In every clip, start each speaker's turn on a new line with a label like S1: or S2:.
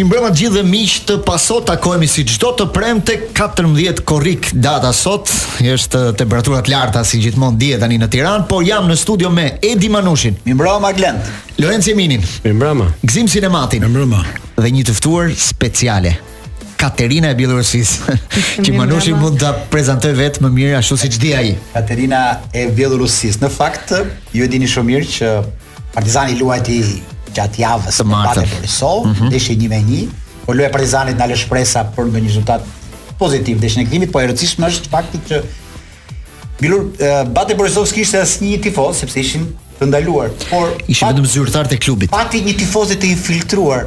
S1: Mirëmbrëma të
S2: gjithëve miq të Pasos takohemi si çdo të premte 14 korrik data sot është temperatura të larta si gjithmonë dihet tani në Tiranë por jam në studio me Edi Manushin
S3: Mirëmbrëma Glend
S2: Lorenc Jeminin
S4: Mirëmbrëma
S2: Gëzim Sinematin
S4: Mirëmbrëma
S2: dhe një të ftuar speciale Katerina e Bjellorusisë që Manushi mund ta prezantojë vetë më mirë ashtu siç di ai
S3: Katerina e Bjellorusisë në fakt ju e dini shumë mirë që Partizani luajti gjatë javës me Bate Borisov, mm -hmm. ndeshje 1 me 1, por loja e Partizanit na lë shpresa për ndonjë rezultat pozitiv ndeshjen e kthimit, po e rëndësishme është fakti që Milur uh, Bate Borisovski s'kishte asnjë tifoz sepse ishin të ndaluar, por
S2: ishin vetëm zyrtarë të klubit.
S3: Pati një tifoze të infiltruar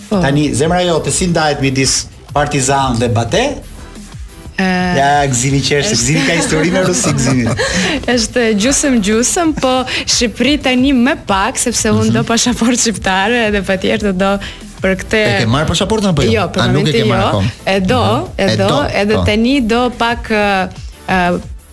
S3: Po. Tani zemra jote si ndahet midis Partizan dhe Bate? Ja, Gëzimi që
S5: është,
S3: Gëzimi ka histori me Rusi Gëzimi.
S5: Është gjysëm gjysëm, po Shqipëri tani më pak sepse mm -hmm. unë do pashaportë shqiptare edhe patjetër do, do për këtë.
S2: E ke marrë pashaportën apo jo?
S5: Jo, për momentin jo. E do, e do, edhe
S2: po.
S5: tani do pak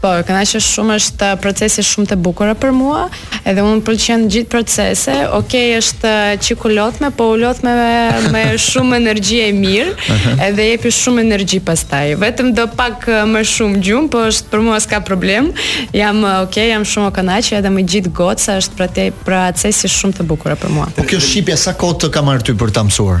S5: Po, kënaqesh shumë është uh, procesi shumë të bukur për mua, edhe unë pëlqen gjithë procese. Okej, okay, është uh, çik u lodhme, po u lodhme me, me shumë energji e mirë, edhe jepi shumë energji pastaj. Vetëm do pak uh, më shumë gjumë, po është për mua s'ka problem. Jam okej, okay, jam shumë e kënaqur edhe me gjithë goca është procesi shumë të bukur për mua.
S2: Po kjo shqipja sa kohë të ka marrë ty për ta mësuar?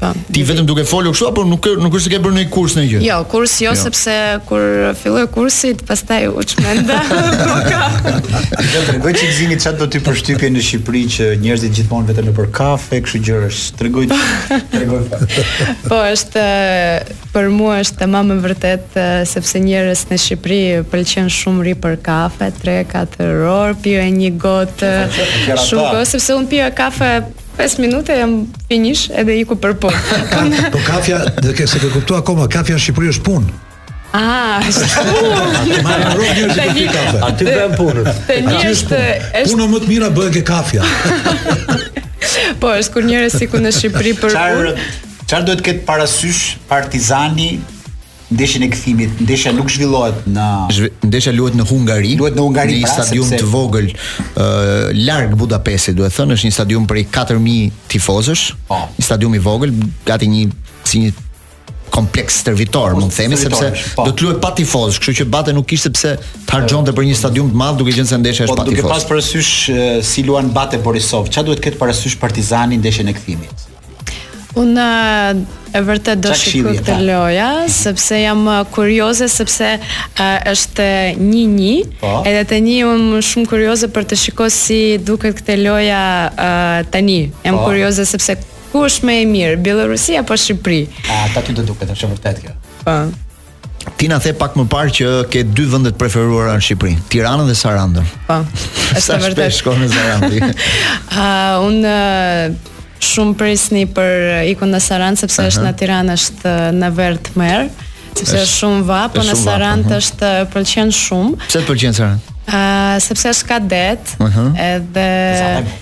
S5: Po.
S2: Ti vetëm duke folur kështu apo nuk nuk është se ke bërë ndonjë kurs ndonjë gjë?
S5: Jo, kurs jo, jo. sepse kur filloi kursi, pastaj u çmenda.
S3: Tregoji çik Gzimit ça të bën ty përshtypje në Shqipëri që njerëzit gjithmonë vetëm nëpër kafe, kështu gjërash. Tregoji, tregoji pak.
S5: Po, është për mua është tamam e vërtetë sepse njerëz në Shqipëri pëlqen shumë rri për kafe, 3-4 orë, pi një gotë. Shumë kohë sepse unë pi kafe 5 minuta jam finish edhe iku për punë.
S6: po kafja, s'e ke kuptu akoma, kafja në Shqipëri është punë.
S5: Ah, shumë.
S6: Ma në rrugë një që kafe.
S4: Aty bëhen punët.
S5: Të
S6: një
S5: është...
S6: Punët më të mira bëhen ke kafja.
S5: po, është kur njerëz iku në Shqipëri për punë.
S3: Çfarë duhet të ketë parasysh Partizani Ndeshjen e kthimit, ndeshja nuk zhvillohet në
S2: Ndeshja luhet në Hungari.
S3: Luhet në Hungari,
S2: një
S3: pra,
S2: stadium
S3: sepse...
S2: të vogël, ë uh, larg Budapestit, duhet thënë, është një stadium prej 4000 tifozësh.
S3: Po.
S2: Një stadium i vogël, gati një si një kompleks stërvitor, mund të themi sepse
S3: po.
S2: do të luhet pa tifozë, kështu që Bate nuk kishte pse të harxhonte për një stadium të madh duke qenë se ndeshja është po, pa tifozë.
S3: Po duke pas parasysh si luan Bate Borisov, çfarë duhet të ketë parasysh Partizani ndeshjen e kthimit?
S5: Unë e vërtet do shikoj këtë loja sepse jam kurioze sepse është një një.
S3: Po.
S5: edhe tani unë jam shumë kurioze për të shikoj si duket këtë loja tani jam
S3: po.
S5: kurioze sepse kush është më e mirë Bielorusia apo Shqipëri
S3: A ty të duket është e vërtet kjo
S5: Po
S2: Ti na the pak më parë që ke dy vende të preferuara në Shqipëri, Tiranën dhe Sarandën.
S5: Po.
S2: Sa shpesh shkon në Sarandë?
S5: Ë uh, un uh, shumë pres për ikun në Sarandë sepse uh -huh. është në Tiranë është në verë më mirë. Sepse
S2: është
S5: shumë vapë, po në Sarandë
S2: mhm.
S5: është pëlqen shumë.
S2: Pse të pëlqen Sarandë?
S5: Ë uh, sepse është ka det. Uh mhm. -huh.
S3: Edhe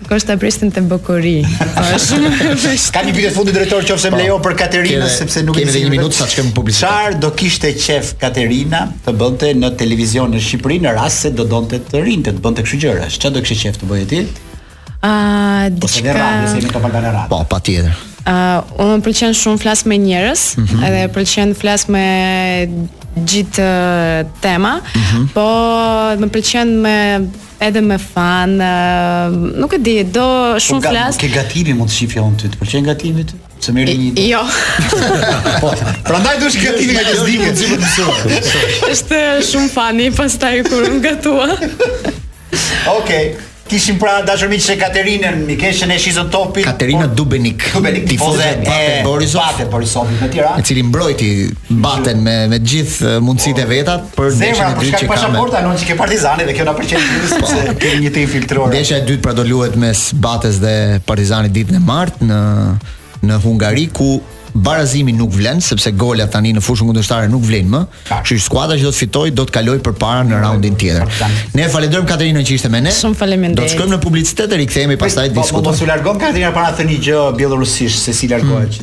S3: Nuk është
S6: ta
S5: pristin te Bokori.
S3: Kam një pyetje fundit drejtor qofse më po. lejon për
S2: Katerina
S3: sepse e
S2: kemi edhe një minutë sa të shkojmë publicitet.
S3: Çfarë do kishte qejf Katerina të bënte në televizion në Shqipëri në rast se do donte të rrinte, të bënte kështu gjëra. Çfarë do kishe qejf të bëje ti? Ah,
S5: diçka.
S2: Po, patjetër.
S5: Uh, unë më pëlqen shumë flas me njerëz,
S2: mm -hmm.
S5: edhe pëlqen flas me gjithë tema, mm -hmm. po më pëlqen me Edhe me fan, nuk e di, dua
S3: po shumë
S5: flas.
S3: Po te gatimi mund të shihja unë ty, të pëlqen gatimi ty? Se merr një ide.
S5: Jo.
S3: Po, prandaj duhet te gatimi nga çdike, çipo të shoh.
S5: Është shumë fani pastaj kur nuk gatuan.
S3: Okej. Kishim pra dashur miq Katerinën, mikeshën e Shihemi n'Topit.
S2: Katerina
S3: po,
S2: Dubenik.
S3: Dubenik
S2: tifoze e Bate Borisov.
S3: Bate Borisov në Tiranë.
S2: E cila mbrojti Baten me me gjithë mundësitë e veta. Për
S3: Zemra për shkak pasaportës anon te Partizani dhe kjo na pëlqen shumë sepse po. ke një të infiltruar.
S2: Ndeshja e dytë pra do luhet mes Bates dhe Partizanit ditën e martë në në Hungari ku barazimi nuk vlen sepse golat tani në fushën kundërshtare nuk vlejnë më. Kështu që skuadra që do të fitojë do të kalojë përpara në raundin tjetër. Ne falenderojmë Katerinën që ishte me ne.
S5: Shumë faleminderit.
S2: Do të shkojmë në publicitet e rikthehemi pastaj
S3: diskutojmë. Po mos u largo Katerina pa na thënë një gjë bjellorusisht se si largohet.
S2: Hmm.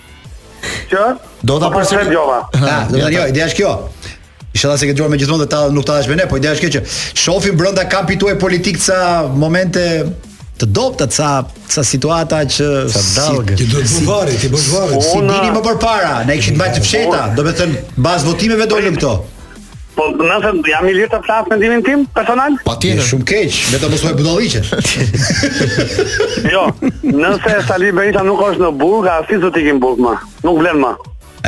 S7: Që?
S2: Do ta
S7: përsëris.
S3: Ah, do të thotë, jo, ideja është kjo. Inshallah s'e ke dëgjuar me gjithmonë dhe ta nuk ta me ne, po ideja është kjo që shofim brenda kampit tuaj politik ca momente të dobta ca ca situata që
S4: sa dalgë.
S3: Ti duhet të bësh ti bësh varë. S'i dinim më përpara, ne i kishim mbajtë fshehta, domethënë mbas votimeve dolën këto.
S7: Po, nëse jam i lirë të flas mendimin tim personal?
S2: Patjetër.
S3: Je shumë keq, me të mos thuaj budalliqe.
S7: jo, nëse Sali Berisha nuk është në burg, asnjë s'do të ikë në burg më. Nuk vlen më.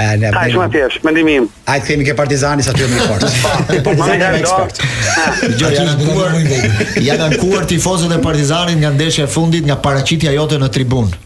S3: A ne.
S7: Ai shumë thjesht, mendimi im.
S3: Ai kemi ke Partizani sa fjalë më fort.
S7: Partizani ka
S3: ekspert.
S2: Jo, janë ankuar. Janë ankuar tifozët e Partizanit nga ndeshja e fundit, nga paraqitja jote në
S7: tribunë.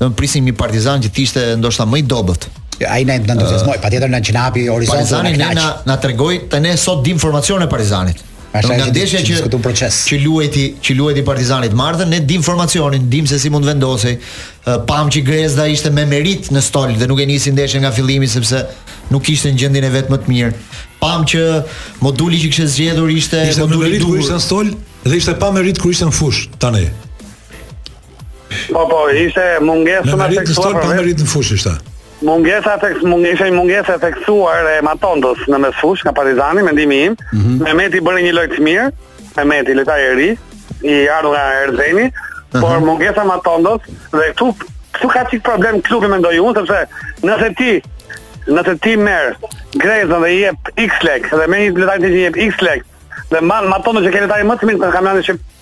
S7: Do të
S2: prisnim një Partizan që të ishte ndoshta më i dobët.
S3: Jo, ai na na entuziazmoi, uh, patjetër na na hapi horizontin.
S2: Partizani na na, na tregoi tani sot dimë informacione Partizanit. Ashtu nga ndeshja
S3: që këtu proces.
S2: Që luajti, që luajti Partizani të martën, ne dimë informacionin, dimë se si mund vendosej. Pamë që Grezda ishte me meritë në stol dhe nuk e nisi ndeshjen nga fillimi sepse nuk ishte në gjendjen e vet më të mirë. Pamë që moduli që kishte zgjedhur ishte,
S6: ishte
S2: moduli i duhur.
S6: Ishte në stol dhe ishte pa meritë kur ishte në fushë tani.
S7: Po po, ishte mungesë shumë e theksuar.
S6: Pa meritë në fushë ishte.
S7: Mungesa tek mungesa i mungesa e theksuar e Matondos në mesfushë nga Partizani mendimi im. Mm -hmm. Mehmeti bëri një lojë të mirë, Mehmeti lojtari i ri, i ardhur nga Erzeni, uh -huh. por mungesa Matondos dhe këtu këtu ka çik problem klubi mendoj unë sepse nëse ti nëse ti merr Grezdën dhe i jep X lek dhe merr një lojtar që i jep X lek dhe mban Matondon që qe lojtari më të mirë në kampionatin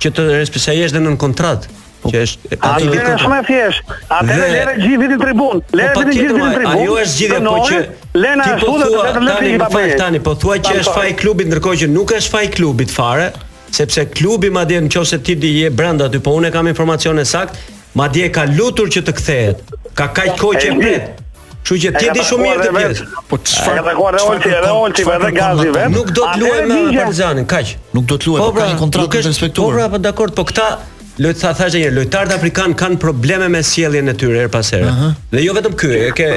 S4: që të respektojësh dhe nën kontratë. Po, që është e patë
S7: ditë. Atë shumë e thjesht. Atë
S4: dhe...
S7: leve gjithë vitin tribun. Po, leve
S4: po,
S7: vitin gjithë vitin tribun.
S4: Ajo është gjithë po që
S7: Lena
S4: ti po thua tani më fal tani, po thua që është faj klubit ndërkohë që nuk është faj klubit fare, sepse klubi madje nëse ti di je brenda aty, po unë kam informacione saktë, madje ka lutur që të kthehet. Ka kaq kohë që pret. Kështu që ti di shumë mirë të
S7: bjerë.
S2: Po çfarë?
S7: E ka takuar edhe Olti, edhe Olti, edhe Gazi vet.
S4: Nuk do të luajë me Partizanin, kaq.
S2: Nuk do të luajë, po, po pra, ka një kontratë
S4: për
S2: të respektuar.
S4: Po pra, po dakord, po këta Lojt sa thashë që lojtarët afrikanë kanë probleme me sjelljen e tyre her pas here. Uh -huh. Dhe jo vetëm ky, e ke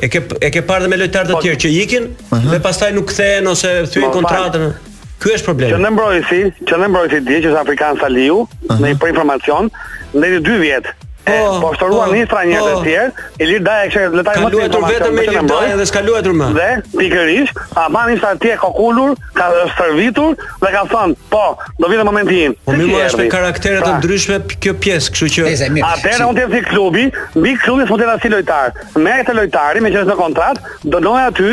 S4: e ke e ke parë me lojtarë të, po, tjerë që ikin uh -huh. dhe pastaj nuk kthehen ose thyejnë
S7: po,
S4: kontratën. Ky është problemi.
S7: Qendërmbrojtësi, qendërmbrojtësi dje që është afrikan, Saliu, uh -huh. në për informacion, në një dy vjet. Po, e,
S4: po
S7: shtoruan
S4: po,
S7: një stra njerëz
S4: po.
S7: të tjerë, Ilir Daja e kishte lënë,
S4: ka luajtur vetëm me Ilir Daja dhe s'ka luajtur më.
S7: Dhe pikërisht, ama rrinte atje kokulur, është stërvitur dhe ka thënë, po, do vjen momenti im.
S4: Po më vjen
S7: është
S4: karaktere të
S7: pra.
S4: ndryshme kjo pjesë, kështu që
S7: atëherë unë jam si klubi, mbi klubin s'mund të dalë asnjë lojtar. Me këtë lojtari, meqë është në kontratë, dënoje aty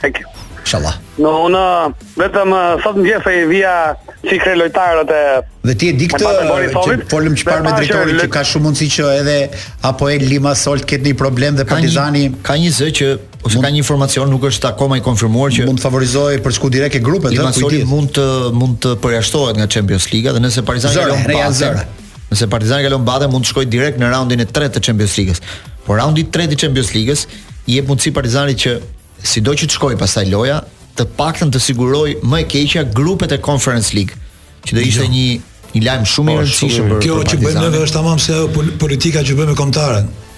S7: Thank you.
S3: Inshallah.
S7: No, unë vetëm eh, sot më gjefe i vija si kre lojtarët e...
S3: Dhe ti e di këtë që folëm më
S7: parë me
S3: drejtorin që ka shumë mundësi që edhe Apollon Limassol të ketë një problem dhe Partizani...
S2: Ka një zë që ose ka një informacion nuk është akoma i konfirmuar që
S3: mund të favorizojë për t'u kualifikuar direkt te grupet, Limassol
S2: mund të mund të përjashtohet nga Champions League dhe nëse Partizani
S3: ka
S2: lënë
S3: pas.
S2: Nëse Partizani kalon Baten mund të shkojë direkt në raundin e tretë të Champions Ligës. Por raundi i tretë i Champions Ligës jep mundësi Partizanit që sido që të shkojë pastaj loja, të paktën të sigurojë më e keqja grupet e Conference League, që do ishte jo. një një lajm shumë i
S6: po,
S2: rëndësishëm për
S6: Partizani.
S2: Kjo
S6: që bëjmë
S2: ne
S6: është tamam si ajo politika që bëjmë me kombëtaren.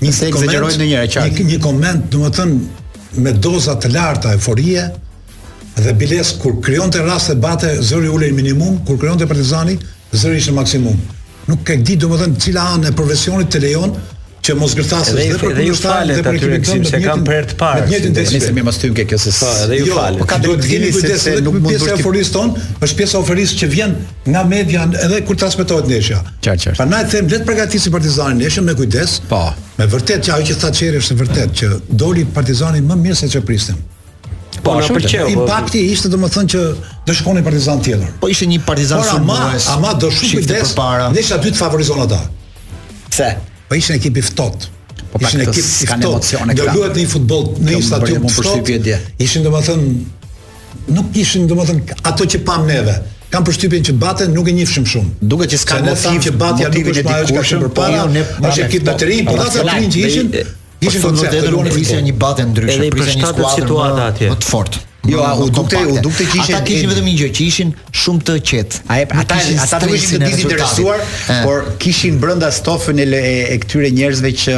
S3: Nëse
S6: ekzagjeroj
S3: një qartë.
S6: Një, një koment, domethënë me doza të larta euforie dhe biles kur krijonte raste Bate zëri ulej minimum, kur krijonte Partizani zëri ishte maksimum. Nuk e di domethënë cila anë e profesionit të lejon që mos
S4: gërthasë
S6: dhe për të
S4: shtatë
S6: dhe për
S4: të
S6: rikthyer
S4: se kanë për të parë.
S6: Një ditë
S4: deri
S6: se
S3: më mos tymke kjo se
S4: sa edhe ju falë.
S6: Po ka duhet të vini kujdes
S3: se nuk mund
S6: të
S3: bësh
S6: euforiston, është pjesa e euforisë që vjen nga media edhe kur transmetohet ndeshja.
S3: Qartë, qartë.
S6: Prandaj them le të përgatisi Partizani ndeshjen me kujdes.
S3: Po.
S6: Me vërtet që ajo që tha Çeri është e vërtet që doli Partizani më mirë se ç'e prisnim.
S4: Po, po na pëlqeu. Po.
S6: Impakti ishte domethënë që do shkonin Partizan tjetër.
S2: Po ishte një Partizan
S6: shumë
S2: më.
S6: Ama do shumë kujdes. Ndeshja e dytë favorizon ata.
S3: Pse?
S6: Po ishte një ekip i ftohtë.
S3: Po
S6: ishte
S3: një
S6: ekip i ftohtë. Do luhet në një futboll në një stadium të ftohtë. Ishin domethënë nuk ishin domethën ato që pamë neve. Kam përshtypjen që Baten nuk e njihshim shumë.
S3: Duket që s'ka
S6: ne thamë që BATE-ja nuk është ajo që ka qenë
S3: po jo
S6: është ekip me të rinj,
S3: por
S6: ata të rinj që ishin ishin koncept
S2: të
S6: luanin
S2: prisja një Bate ndryshe,
S4: edhe
S2: prisja një skuadër
S4: situata atje.
S2: Më të fortë.
S3: Jo, a, u dukte, u dukte që ishin
S2: ata kishin vetëm një gjë, që ishin shumë të qetë.
S3: A ata
S2: ishin
S3: ata të ishin të dizinteresuar, por kishin brenda stofin e e këtyre njerëzve që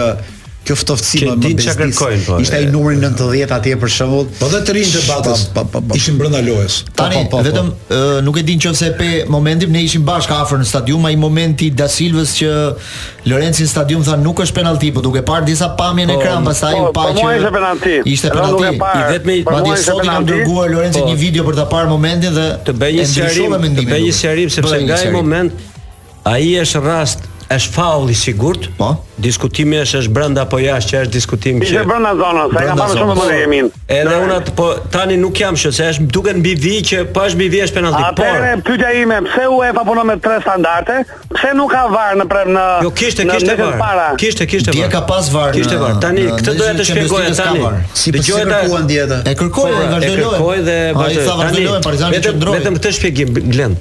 S3: Kjo
S4: ftohtësi
S3: më më bezdis. Ishte ai numri 90 atje për shembull.
S6: Po dhe të rinjtë e Bates.
S3: Po, po, po,
S6: ishin brenda lojës.
S2: Tani
S3: po, po, po,
S2: vetëm po. nuk e di nëse pe momentin ne ishim bashkë afër në stadium, ai momenti i Da Silvës që Lorenci në stadium tha nuk është penallti, po duke parë disa pamje në
S4: po,
S2: ekran pastaj u pa që
S7: ishte penallti.
S2: Ishte
S7: penallti.
S4: I vetmi
S2: madje sot i kam dërguar
S4: Lorencit
S2: një video për ta parë momentin dhe
S4: të bëj një sqarim, të bëj një sqarim sepse nga ai moment Ai është rast, është faull i sigurt.
S2: Po.
S4: Diskutimi është është brenda apo jashtë, që është diskutim që.
S7: Ishte brenda zonës, ai
S2: ka
S7: marrë shumë më lejimin.
S4: Edhe unë atë po tani nuk jam shë, se është duket mbi vijë që po është mbi vijë është penalti. Por.
S7: Atëherë pyetja ime, pse UEFA punon me tre standarde? Pse nuk ka VAR në prem në
S4: Jo, kishte, kishte VAR. Kishte, kishte VAR.
S2: Dje ka pas VAR.
S4: Kishte VAR. Tani këtë doja të
S2: shpjegoj
S4: tani.
S3: S'e po kërkuan dje ata?
S2: E kërkoi,
S4: po,
S2: vazhdoi.
S4: E kërkoi dhe vazhdoi. Vetëm këtë shpjegim Glen.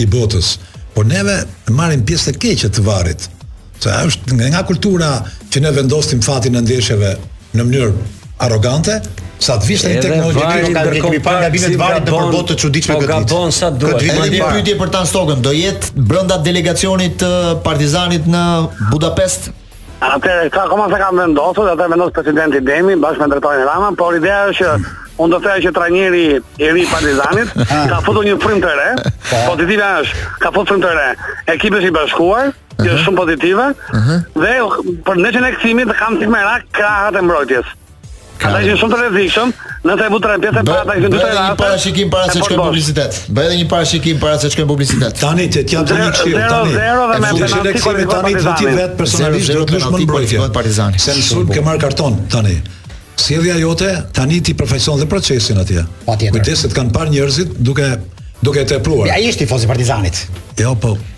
S2: i
S6: botës, por neve marrim pjesë të keqe të VAR-it. Se është nga, nga kultura që ne vendosnim fatin e ndeshjeve në mënyrë arrogante, sa të vishte një teknologji që nuk
S3: ka ndërkohë
S4: pa
S3: gabime
S4: të
S3: VAR-it
S4: nëpër
S3: botë të çuditshme këtë. Po
S4: gabon sa duhet.
S3: Këtë vit.
S2: Një pyetje për Tan Stokën, do jetë brenda delegacionit të Partizanit në Budapest?
S7: Atë akoma se kanë vendosur, atë vendos presidenti Demi bashkë me drejtorin Rama, por ideja është që unë do thosha që trajneri i ri i Partizanit ka futur një frymë të re. Po. Pozitive është, ka futur frymë të re. Ekipi është i bashkuar, që është shumë pozitive. Dhe për ndeshjen e kthimit kam çik merak krahët e mbrojtjes. Ata ishin shumë të rrezikshëm, nëse e vutë re në
S2: pjesë
S7: të parë, ishin dy të rrezikshëm.
S2: Parashikim para se
S7: të
S2: shkojmë publicitet. Bëj edhe një parashikim para se të shkojmë publicitet.
S6: Tani ti ti atë
S7: një
S6: këshill tani.
S7: Zero dhe me penalti
S6: kur
S7: i
S6: tani do ti vet personalisht do të luash
S2: në
S6: mbrojtje.
S2: Partizani.
S6: Se në sulm ke marrë karton tani. Sjellja jote tani ti përfaqëson dhe procesin atje.
S3: Kujdes
S6: se të kanë parë njerëzit duke duke tepruar.
S3: Ai ishte tifoz i Partizanit.
S6: Jo, po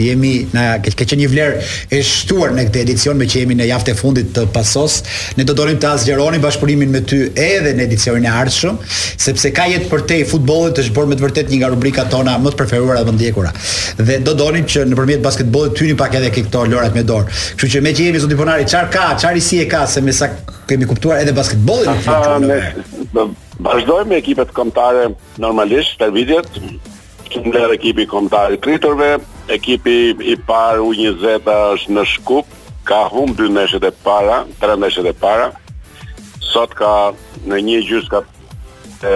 S2: Jemi
S3: na ke qenë një vlerë e shtuar në këtë edicion meqë jemi në javët e fundit të pasos. Ne do donim të zgjeronim bashkëpunimin me ty edhe në edicionin e ardhshëm, sepse ka jetë përtej futbollit është bërë me të vërtetë një nga rubrikat tona më të preferuara dhe më të ndjekura. Dhe do donim që nëpërmjet basketbollit të hynin pak edhe ke këto lojërat me dorë. Kështu që meqë jemi zoti Bonari, çfarë ka, çfarë risie ka se me sa kemi kuptuar edhe
S8: basketbolli
S3: nuk
S8: flet shumë. Vazhdojmë me ekipet kombëtare normalisht stërvitjet Që ndër ekipi kombëtar i të rriturve, ekipi i parë U20 është në Shkup, ka humb dy ndeshjet e para, tre ndeshjet e para. Sot ka në një gjysmë ka e,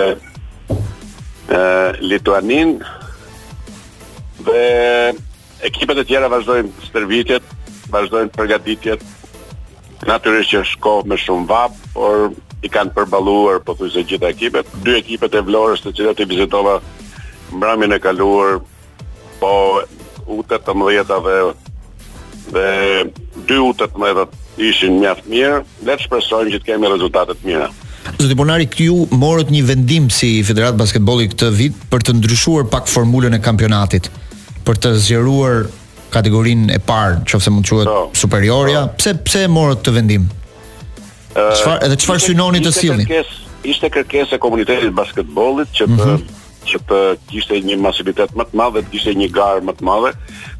S8: e Lituaninë dhe Ekipet e tjera vazhdojnë stërvitjet, vazhdojnë përgatitjet. Natyrisht që është kohë me shumë vapë, por i kanë përballuar pothuajse gjitha ekipet. Dy ekipet e Vlorës, të cilat i vizitova mbrëmjen e kaluar, po U18-a dhe dhe dy U18-a ishin mjaft mirë. Le të shpresojmë që të kemi rezultate të mira.
S2: Zoti Bonari, ju morët një vendim si Federatë Basketbolli këtë vit për të ndryshuar pak formulën e kampionatit. për të zgjeruar kategorinë e parë, nëse mund të quhet no.
S8: Po.
S2: superiorja, no. Po. pse pse e morët këtë vendim? Çfarë edhe çfarë synoni të sillni?
S8: Ishte kërkesë e komunitetit të basketbollit që të mm -hmm që të kishte një masivitet më të madh dhe të kishte një garë më të madhe,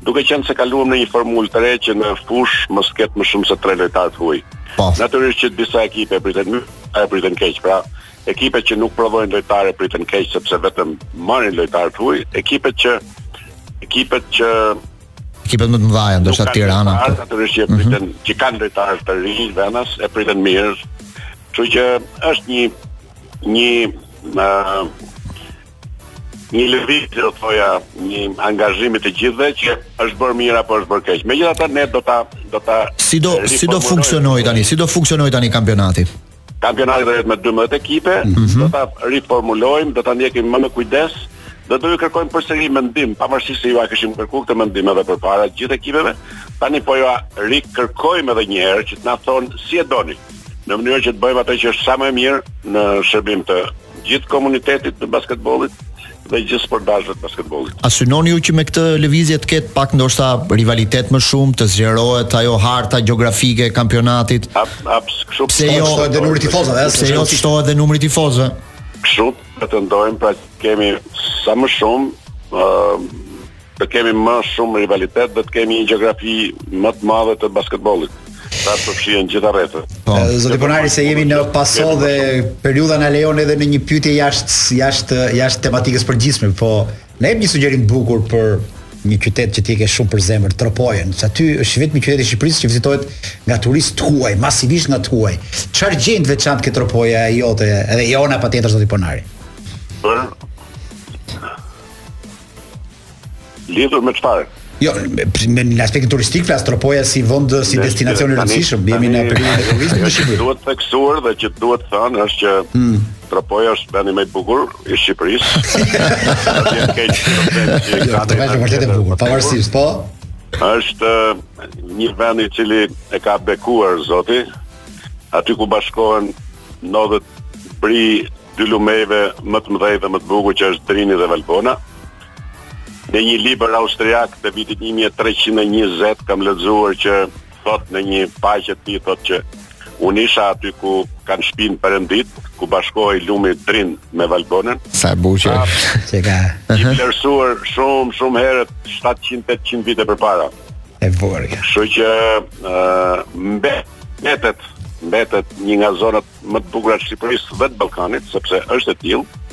S8: duke qenë se kaluam në një formulë të re që në fushë mos ketë më shumë se 3 lojtarë të huaj.
S2: Po.
S8: Natyrisht që disa ekipe e pritën më, e pritën keq, pra ekipet që nuk prodhojnë lojtarë e pritën keq sepse vetëm marrin lojtarë të huaj, ekipet që ekipet që
S2: ekipet më të mëdha
S8: janë ndoshta
S2: Tirana.
S8: Ata
S2: po.
S8: natyrisht që mhm. pritën mm -hmm. që kanë lojtarë të rinj vendas e pritën mirë. Kështu që është një një uh, një lëvizje do thoja një angazhim i të gjithëve që është bërë mirë apo është bërë keq. Megjithatë ne do ta do ta
S2: si do si do funksionojë tani, si do funksionojë tani kampionati?
S8: Kampionati do jetë me 12 ekipe, mm-hmm, do ta riformulojmë, do ta ndjekim më me kujdes dhe do ju kërkojmë përsëri mendim, pavarësisht se jua kishim kërkuar këtë mendim edhe përpara gjithë ekipeve, tani po jua rikërkojmë edhe një herë që të na thonë si e doni, në mënyrë që të bëjmë atë që është sa më e mirë në shërbim të gjithë komunitetit të basketbollit dhe gjithë sportdashësve të basketbollit.
S2: A synoni ju që me këtë lëvizje të ketë pak ndoshta rivalitet më shumë, të zgjerohet ajo harta gjeografike e kampionatit?
S8: Ap, ap, kështu
S2: pse jo
S3: shtohet dhe numri i tifozëve, eh,
S2: pse jo
S3: shtohet
S2: dhe numri i tifozëve?
S8: Kështu pretendojmë, pra të kemi sa më shumë ë uh, të kemi më shumë rivalitet dhe të kemi një gjeografi më të madhe të basketbollit. Sa të përfshihen gjitha rrethet.
S2: Po,
S3: zoti Ponari se jemi në paso dhe periudha na lejon edhe ne një pyetje jashtë jashtë jashtë tematikës përgjithshme, po na jep një sugjerim të bukur për një qytet që ti ke shumë për zemër, Tropojën, që aty është i vetmi qytet i Shqipërisë që vizitohet nga turistë të huaj, masivisht nga të huaj. Çfarë gjen të veçantë ke Tropoja jote, edhe jona patjetër zoti Ponari?
S8: Për Lidhur me çfarë?
S3: Jo, me në aspektin turistik flas Tropoja si vend si destinacion i rëndësishëm, jemi në periudhën e turizmit në Shqipëri.
S8: Duhet theksuar dhe që duhet thënë është që,
S3: hmm,
S8: Tropoja është vendi më i bukur i Shqipërisë. Atë që është,
S3: jo, është vërtet e bukur, pavarësisht po.
S8: Është një vend i cili e ka bekuar Zoti, aty ku bashkohen ndodhet bri dy lumejve më të mëdhenj dhe më të bukur që është Drini dhe Valbona. Në një libër austriak të vitit 1320 kam lexuar që thotë në një faqe të tij thotë që unë isha aty ku kanë shpinë perënditë, ku bashkohej lumi Drin me Valbonën.
S2: Sa bukur.
S3: Se ka.
S8: I vlerësuar shumë shumë herët 700-800 vite përpara.
S3: E vërja.
S8: Kështu që ë uh, mbetet mbetet një nga zonat më të bukura të Shqipërisë dhe të Ballkanit, sepse është e tillë.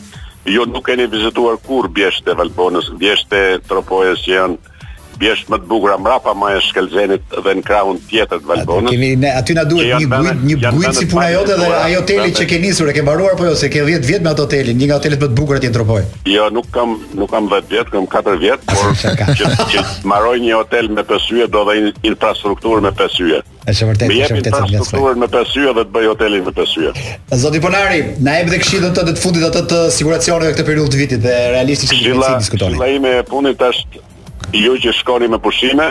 S8: Ju nuk keni vizituar kurrë bjeshkët e Valbonës, bjeshkët e Tropojës që janë bjeshkët më të bukura mbrapa majës Shkëlzenit dhe në krahun tjetër të Valbonës.
S3: Kemi ne aty na duhet një
S8: guidë,
S3: një
S8: guidë
S3: si puna jote dhe ai hoteli që ke nisur e ke mbaruar apo jo se ke 10 vjet me atë hotelin, një nga hotelet më të bukura atje në Tropojë.
S8: Jo, nuk kam nuk kam 10 vjet, kam 4 vjet, por që, që të mbaroj një hotel me pesë yje do dhe infrastrukturë me pesë yje.
S3: Është vërtet, është vërtet. Më jepni
S8: infrastrukturën me pesë yje dhe të bëj hotelin me pesë yje.
S3: Zoti Ponari, na jep dhe këshillën tënde të fundit atë të siguracioneve këtë periudhë të vitit dhe realistisht që
S8: do
S3: të diskutoni.
S8: Këshilla ime e fundit është ju që shkoni me pushime,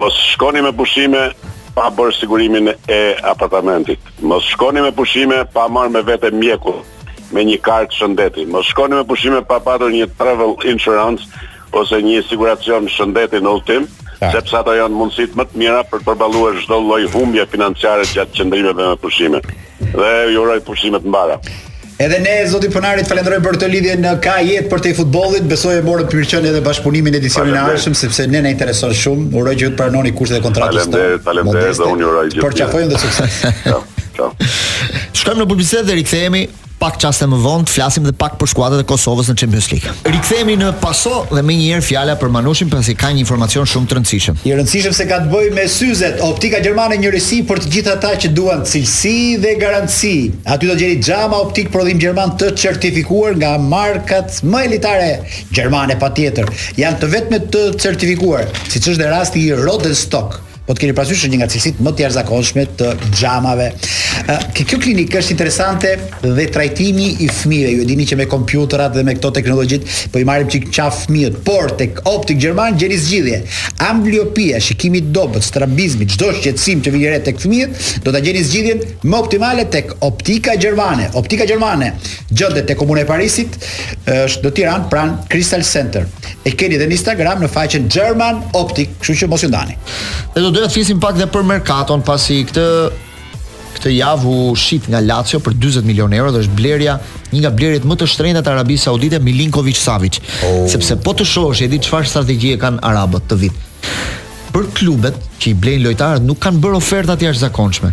S8: mos shkoni me pushime pa bërë sigurimin e apartamentit. Mos shkoni me pushime pa marrë me vete mjekun, me një kartë shëndeti. Mos shkoni me pushime pa patur një travel insurance ose një siguracion shëndeti në udhëtim, sepse ato janë mundësitë më të mira për të përballuar çdo lloj humbje financiare gjatë qëndrimeve me pushime. Dhe ju uroj pushime të mbara.
S3: Edhe ne zoti Ponari të falenderoj për këtë lidhje nëse ka jetë përtej futbollit. Besoj e morët përgjigjen edhe bashkëpunimin edicionin e ardhshëm sepse ne na intereson shumë. Uroj që të pranoni kushtet e kontratës tonë.
S8: Faleminderit, faleminderit dhe unë uroj gjithë.
S3: Përqafojmë dhe sukses.
S8: Ciao. Ciao.
S2: Shkojmë në publicitet dhe rikthehemi. Pak çaste më vonë të flasim dhe pak për skuadrat e Kosovës në Champions League. Rikthehemi në Paso dhe menjëherë fjala për Manushin pasi ka një informacion shumë të rëndësishëm.
S3: I rëndësishëm se ka të bëjë me syzet, optika gjermane një risi për të gjithë ata që duan cilësi dhe garanci. Aty do të gjeni xhama optikë prodhim gjerman të certifikuar nga markat më elitare gjermane patjetër. Janë të vetmet të certifikuar, siç është dhe rasti i Rodenstock. Po të keni parasysh një nga cilësitë më të jashtëzakonshme të xhamave. Ë, ke kjo klinikë është interesante dhe trajtimi i fëmijëve. Ju e dini që me kompjuterat dhe me këto teknologjitë po i marrim çik qaf fëmijët, por tek optik gjerman gjeni zgjidhje. Ambliopia, shikimi i dobët, strabizmi, çdo shqetësim që vini re tek fëmijët, do ta gjeni zgjidhjen më optimale tek Optika Gjermane. Optika Gjermane gjendet te Komuna e Parisit, është në Tiranë pranë Crystal Center. E keni dhe në Instagram në faqen German Optic, kështu që mos iu ndani.
S2: Ne do doja të flisim pak dhe për merkaton, pasi këtë këtë javë u shit nga Lazio për 40 milionë euro dhe është blerja një nga blerjet më të shtrenjta të Arabisë Saudite Milinkovic Savic.
S3: Oh.
S2: Sepse po të shohësh e di çfarë strategjie kanë arabët këtë vit. Për klubet që i blejnë lojtarët nuk kanë bërë oferta të jashtëzakonshme.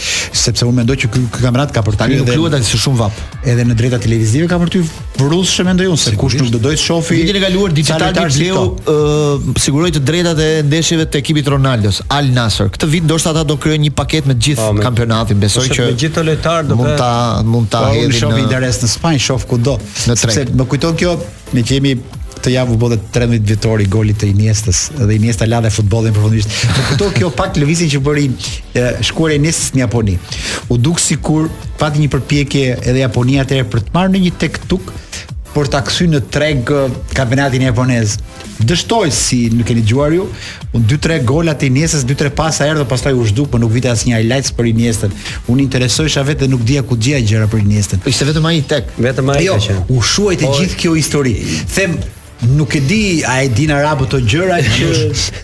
S3: sepse unë mendoj që ky ky kampionat ka për
S2: t'u
S3: parë
S2: dhe luhet atje shumë vap.
S3: Edhe në drejta televizive ka për t'i prurë se mendoj unë se kush nuk do doj të shofi.
S2: Vitin e kaluar
S3: Digitalb i
S2: bleu ë siguroi të drejtat e ndeshjeve të ekipit të Ronaldos, Al Nassr. Këtë vit ndoshta ata do krijojnë një paketë me të gjithë
S4: po,
S2: kampionatin. Besoj që
S4: me gjithë lojtarë do
S2: mund ta mund ta
S3: po,
S2: hedhin.
S3: Unë
S2: shoh
S3: interes në Spanjë, shoh kudo. Sepse më kujton kjo Meqë kemi këtë javë u bë 13 vjetori i golit të Iniestës dhe Iniesta la dhe futbollin përfundimisht. Por këto kjo pak lëvizjen që bëri shkuarja e Iniestës në Japoni. U duk sikur pati një përpjekje edhe Japonia atëherë për të marrë ndonjë tek tuk për ta kthyer në treg kampionatin japonez. Dështoi se nuk e keni dëgjuar ju, Unë dy tre gola të Iniestës, dy tre pasa erdhën, pastaj u zhduk, po nuk vinte asnjë highlights për Iniestën. Unë interesohesha vetë dhe nuk dija ku t'gjeja gjëra për Iniestën.
S2: Po ishte vetëm ai tek,
S4: vetëm ai
S3: jo,
S4: që.
S3: U shuajt,
S4: po,
S3: gjithë kjo histori. Them Nuk e di, a e dinë arabët këto gjëra që...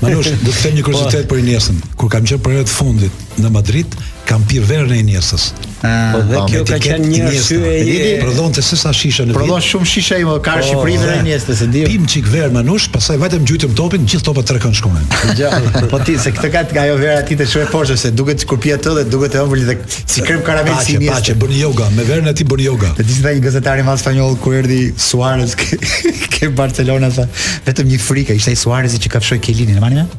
S6: Manush, do të them një kuriozitet po. për Iniestën. Kur kam qenë për herë të fundit, në Madrid kam pirë verën e Iniestës.
S4: Ah, po dhe kjo ka qenë një arsye
S6: e di
S4: që
S6: prodhonte se sa shisha në vit.
S3: Prodhon shumë shisha ai ka në
S4: po,
S3: Shqipëri dhe Iniestës e di.
S6: Pim çik verë Manush, pastaj vajtëm gjujtëm topin, gjithë topa tre kanë shkonin.
S3: Ja, po ti se këtë ka ajo vera ty të çon poshtë se duket sikur pi atë dhe duket e ëmbël dhe si krem karamel si
S6: Iniesta. Paçi,
S3: paçi,
S6: bën yoga, me verën e tij bën yoga.
S3: Ta dish ti tani gazetari mas spanjoll kur erdhi Suarez ke Barcelona sa vetëm një frikë ishte ai Suarez që kafshoi Kelinin, e mbani mend?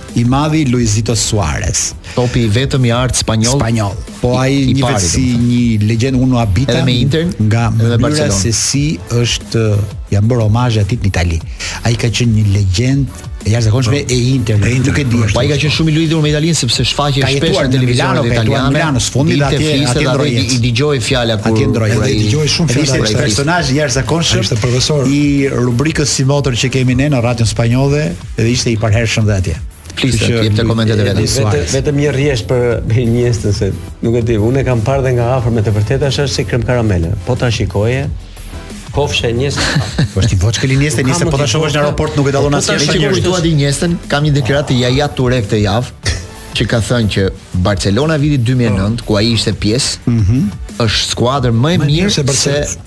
S3: i madhi Luizito Suarez.
S2: Topi i vetëm i artë spanjoll.
S3: Spanjoll. Po ai një vetë si një legjendë unë habita.
S2: Edhe me Inter
S3: nga mënyra se si është janë bërë omazhet atij në Itali. Ai ka qenë një legjendë e jashtëzakonshme e Inter. E Inter e di.
S2: Po ai ka qenë shumë i lidhur me Italinë sepse shfaqej shpesh në
S3: televizionin italian. Në Milano,
S2: në
S3: fund
S2: dhe
S3: atje
S2: atje
S3: ndroi
S2: i dëgjoi fjala kur
S3: atje ndroi.
S2: Ai
S3: dëgjoi shumë fjalë.
S2: Ishte
S3: një personazh i jashtëzakonshëm.
S6: Ishte profesor
S3: i rubrikës simotër që kemi ne në radion spanjolle. Edhe ishte i përhershëm dhe atje.
S2: Fliste,
S3: që
S2: jepte komentet e veta
S3: Suarez.
S4: Vetëm një rresht për Iniestën se nuk e di, unë e kam parë dhe nga afër me të vërtetë është si krem karamele. Po ta shikoje, kofsha e Iniestës.
S3: Po ti vockël Iniestën, Iniestën po ta shohësh në aeroport nuk e dallon
S2: po
S3: asnjë.
S2: Po ti voç dua di Iniestën, kam një deklaratë të Jaja Ture këtë javë që ka thënë që Barcelona e vitit 2009 ku ai ishte pjesë, ëh, mhm. është skuadër më e
S6: mirë se
S2: Barcelona.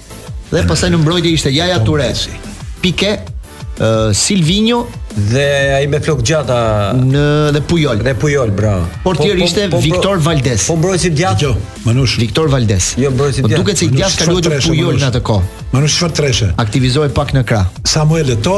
S2: Dhe pastaj në mbrojtje ishte Jaja Ture, Pike, uh, Silvinho
S4: dhe ai me flok gjata
S2: në dhe Pujol.
S4: Dhe Pujol, bravo.
S2: Portieri po, po, ishte po, po, Viktor po, Valdes.
S4: Po mbrojtësi i djathtë.
S6: Jo, Manush.
S2: Viktor Valdes.
S4: Jo mbrojtës i
S2: po
S4: djathtë.
S2: Po duket se i djathtë ka luajtur
S6: Pujol
S2: në atë kohë.
S6: Manush çfarë treshe?
S2: Aktivizohej pak në krah.
S6: Samuel
S2: Eto,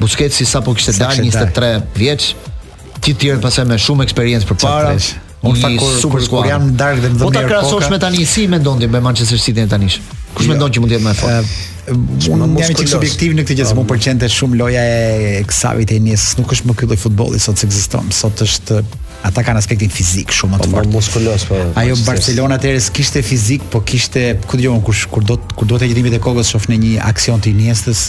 S2: Busquetsi sapo kishte dalë 23 vjeç, të tjerë mm. pastaj me shumë eksperiencë përpara.
S3: Unë fakt kur
S2: super
S3: kur jam dark dhe më dhënë.
S2: Po ta krahasosh me tani si mendon ti me Manchester City tani? Kush jo. mendon që mund të jetë më e fortë?
S3: Unë nuk jam çik subjektiv në këtë gjë, më pëlqente shumë loja e Xavit e Iniestës, nuk është më ky lloj futbolli sot që ekziston. Sot është ata kanë aspektin fizik shumë më të
S4: po,
S3: fortë.
S4: Muskulos po.
S3: Ajo Barcelona atëherë kishte fizik, po kishte, ku dëgjon kush kur do kur do të hedhë e kokës shoh në një aksion të Iniestës,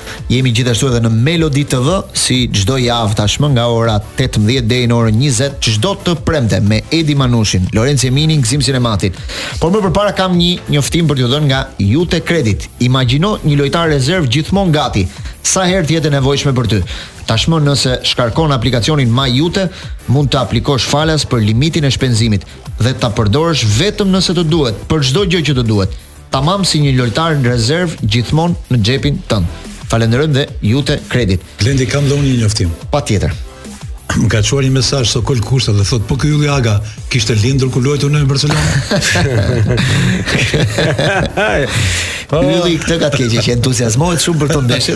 S2: Jemi gjithashtu edhe në Melody TV si çdo javë tashmë nga ora 18 deri në orën 20 çdo të premte me Edi Manushin, Lorenc Jeminin, Gzim Sinematin. Por më përpara kam një njoftim për t'ju dhënë nga Jute Credit. Imagjino një lojtar rezervë gjithmonë gati sa herë të jetë e nevojshme për ty. Tashmë nëse shkarkon aplikacionin My Jute, mund të aplikosh falas për limitin e shpenzimit dhe ta përdorësh vetëm nëse të duhet, për çdo gjë që të duhet. Tamam si një lojtar rezervë gjithmonë në xhepin tënd. Falenderojmë dhe Jute Credit.
S6: Blendi kam dhe unë një njoftim.
S2: Patjetër.
S6: Më ka çuar një mesazh Sokol Kushta dhe thotë po ky Ylli Aga kishte lindur kur luajte në Barcelona.
S2: Ylli këtë ka të keqe që entuziazmohet shumë për këtë ndeshje.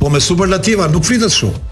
S6: Po me superlativa nuk flitet shumë.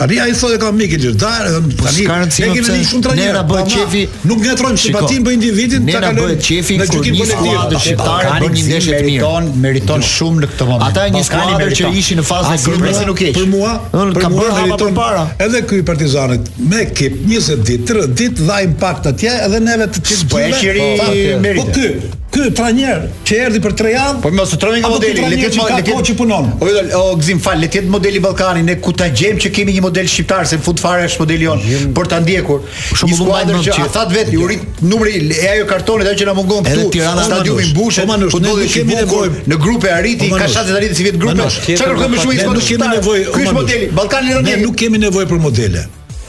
S6: Tani ai thotë ka mik i lirë. Da, po tani
S2: ka rëndësi
S6: ne kemi shumë
S2: trajnerë. Nëna bëhet çefi.
S6: Nuk ngatrojmë simpatinë për individin, ta kalojmë.
S2: Ne na bëhet qejfi
S6: në gjykim kolektiv.
S3: Shqiptari
S2: bën një ndeshje të mirë.
S3: Meriton, meriton jo. shumë në këtë moment.
S2: Ata një skuadër që ishin në fazën e grupit
S3: se nuk e
S6: Për mua, ka
S2: bërë hapa përpara.
S6: Edhe ky Partizanit me ekip 20 ditë, 30 ditë dha impakt atje edhe neve të çift.
S3: Po e ka meritë.
S6: Po ky Ky trajner që erdhi për 3 javë.
S3: Po me së
S6: trajneri ka
S3: modeli, le të jetë
S6: modeli që punon.
S3: O jo, o Gzim fal, le të jetë modeli Ballkani, ne ku ta gjejmë që kemi një model shqiptar s'e fut fare është modeli jonë për ta ndjekur.
S2: Shumë
S3: skuadër që e thatë vetë, iu rrit numri e ajo kartonit ajo që na mungon këtu. Stadiumi mbushet,
S6: po
S3: do të
S6: kemi nevojë
S3: në grupe arriti, ka shanse të arrijë sivjet grupe. Çfarë kërkojmë shumë
S6: një skuadër shqiptar?
S3: Ky është modeli. Ballkani
S6: nuk kemi nevojë për modele.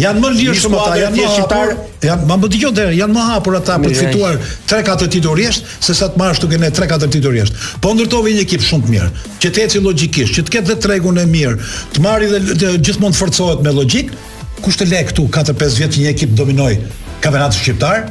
S6: Janë më lirshëm ata, janë më hapur, janë më më dëgjon deri, janë më hapur ata për të fituar 3-4 tituj rresht, sesa të marrësh këtu ne 3-4 tituj rresht. Po ndërtove një ekip shumë të mirë, që të ecë logjikisht, që të ketë dhe tregun e mirë, të marrë dhe gjithmonë të forcohet me logjikë, kush të lë këtu 4-5 vjet që një ekip dominojë kampionatin shqiptar?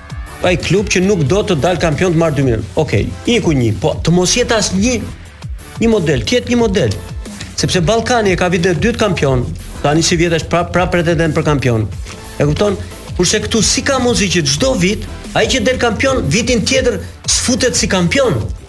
S4: Ai klub që nuk do të dalë kampion të marrë 2 milionë. Okej, okay. iku një, po të mos jetë asnjë një model, të jetë një model. Sepse Ballkani e ka vitin e dytë kampion, tani sivjet është prapë pra pretendent për kampion. E kupton? Kurse këtu si ka mundësi që çdo vit ai që del kampion vitin tjetër s'futet si kampion.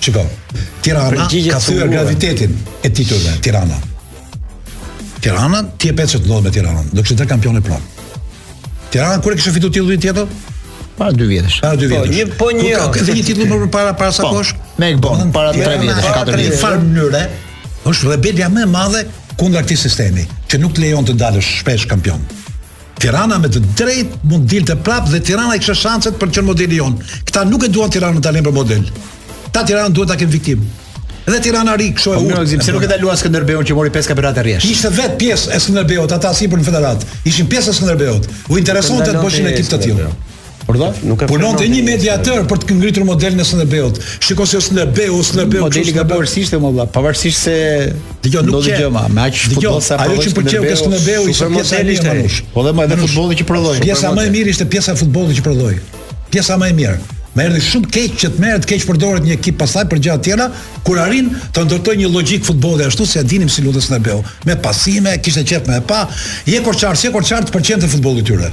S6: Shiko, Tirana ka thyer gravitetin e titujve, Tirana. Tirana, ti e pe ç'ndodhi me Tiranën, do ishte kampione prapë. Tirana, kur e kishte fitu titullin tjetër?
S3: Para dy vjetësh.
S6: Para dy
S4: po,
S6: vjetësh.
S4: Po një po një.
S6: Ka kishte një titull më para para sa
S3: po,
S6: kohësh?
S3: Me Egbon, para
S6: 3
S3: vjetësh,
S6: 4
S3: vjetësh.
S6: Në
S3: një
S6: farë mënyre, është rebelia më e madhe kundra këtij sistemi, që nuk të lejon të dalësh shpesh kampion. Tirana me të drejtë mund të dilte prapë dhe Tirana i kishte shanset për të qenë modeli jonë. Këta nuk e duan Tiranën ta lënë për model. Këta Tiranën duhet ta kenë viktimë. Dhe Tirana rri kështu e
S3: po,
S6: urtë.
S3: Pse nuk e ndaluan Skënderbeun që mori 5 kampionate rresht?
S6: Ishte vetë pjesë e Skënderbeut, ata sipër në federatë. Ishin pjesë e Skënderbeut. U interesonte të bëshin ekip të tillë.
S3: Urdhon?
S4: Nuk e
S6: punonte një mediator për të ngritur modelin e Skënderbeut. Shiko se Skënderbeu, Skënderbeu kështu i
S3: gabuar ishte më valla, pavarësisht se
S6: dëgjo nuk
S3: dëgjoj më, me aq futboll sa
S6: ajo që pëlqeu ke Skënderbeu ishte pjesa e mirë e
S3: Po dhe më edhe futbolli që prodhoi.
S6: Pjesa më e mirë ishte pjesa e futbollit që prodhoi. Pjesa më e mirë. Më erdhi shumë keq që të merret keqpërdoret një ekip pastaj për gjëra të tjera, kur arrin të ndërtojë një logjikë futbolli ashtu si e dinim si luante Skënderbeu, me pasime, kishe qejf me e pa, je korçar, si korçar të pëlqente futbolli i tyre.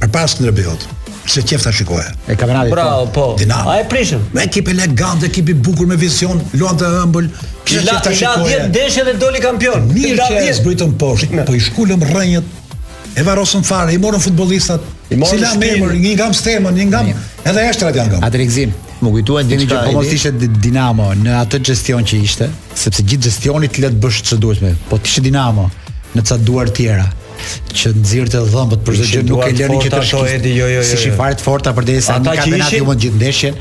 S3: Përpara
S2: Skënderbeut.
S3: S'e
S6: qef ta
S3: shikoja. E kampionatit.
S4: Bravo, po.
S6: Dinamo.
S4: A e prishëm.
S6: Me ekip elegant, ekip i bukur me vizion, luante ëmbël. Kisha qef
S4: ta shikoja.
S6: Ja
S4: 10 ndeshje dhe doli kampion.
S6: Mirë që e zbritën poshtë, po i shkulën rrënjët. E varrosën fare, i morën futbollistat.
S4: I morën
S6: si la memër, një nga Amsterdam, një nga edhe eshtrat janë nga.
S3: Atë rikzim.
S2: Më kujtua,
S3: dini që po mos ishte Dinamo në atë xhestion që ishte, sepse gjithë xhestioni të lë të bësh ç'të duash me. Po të ishte Dinamo në ca duar të tjera. që nxirrte dhëmbët për çdo gjë nuk e lë që të shkojë
S4: Edi jo jo jo.
S3: S'i ka fare të forta përderisa
S4: ata që ishin
S3: humbën gjithë ndeshjen,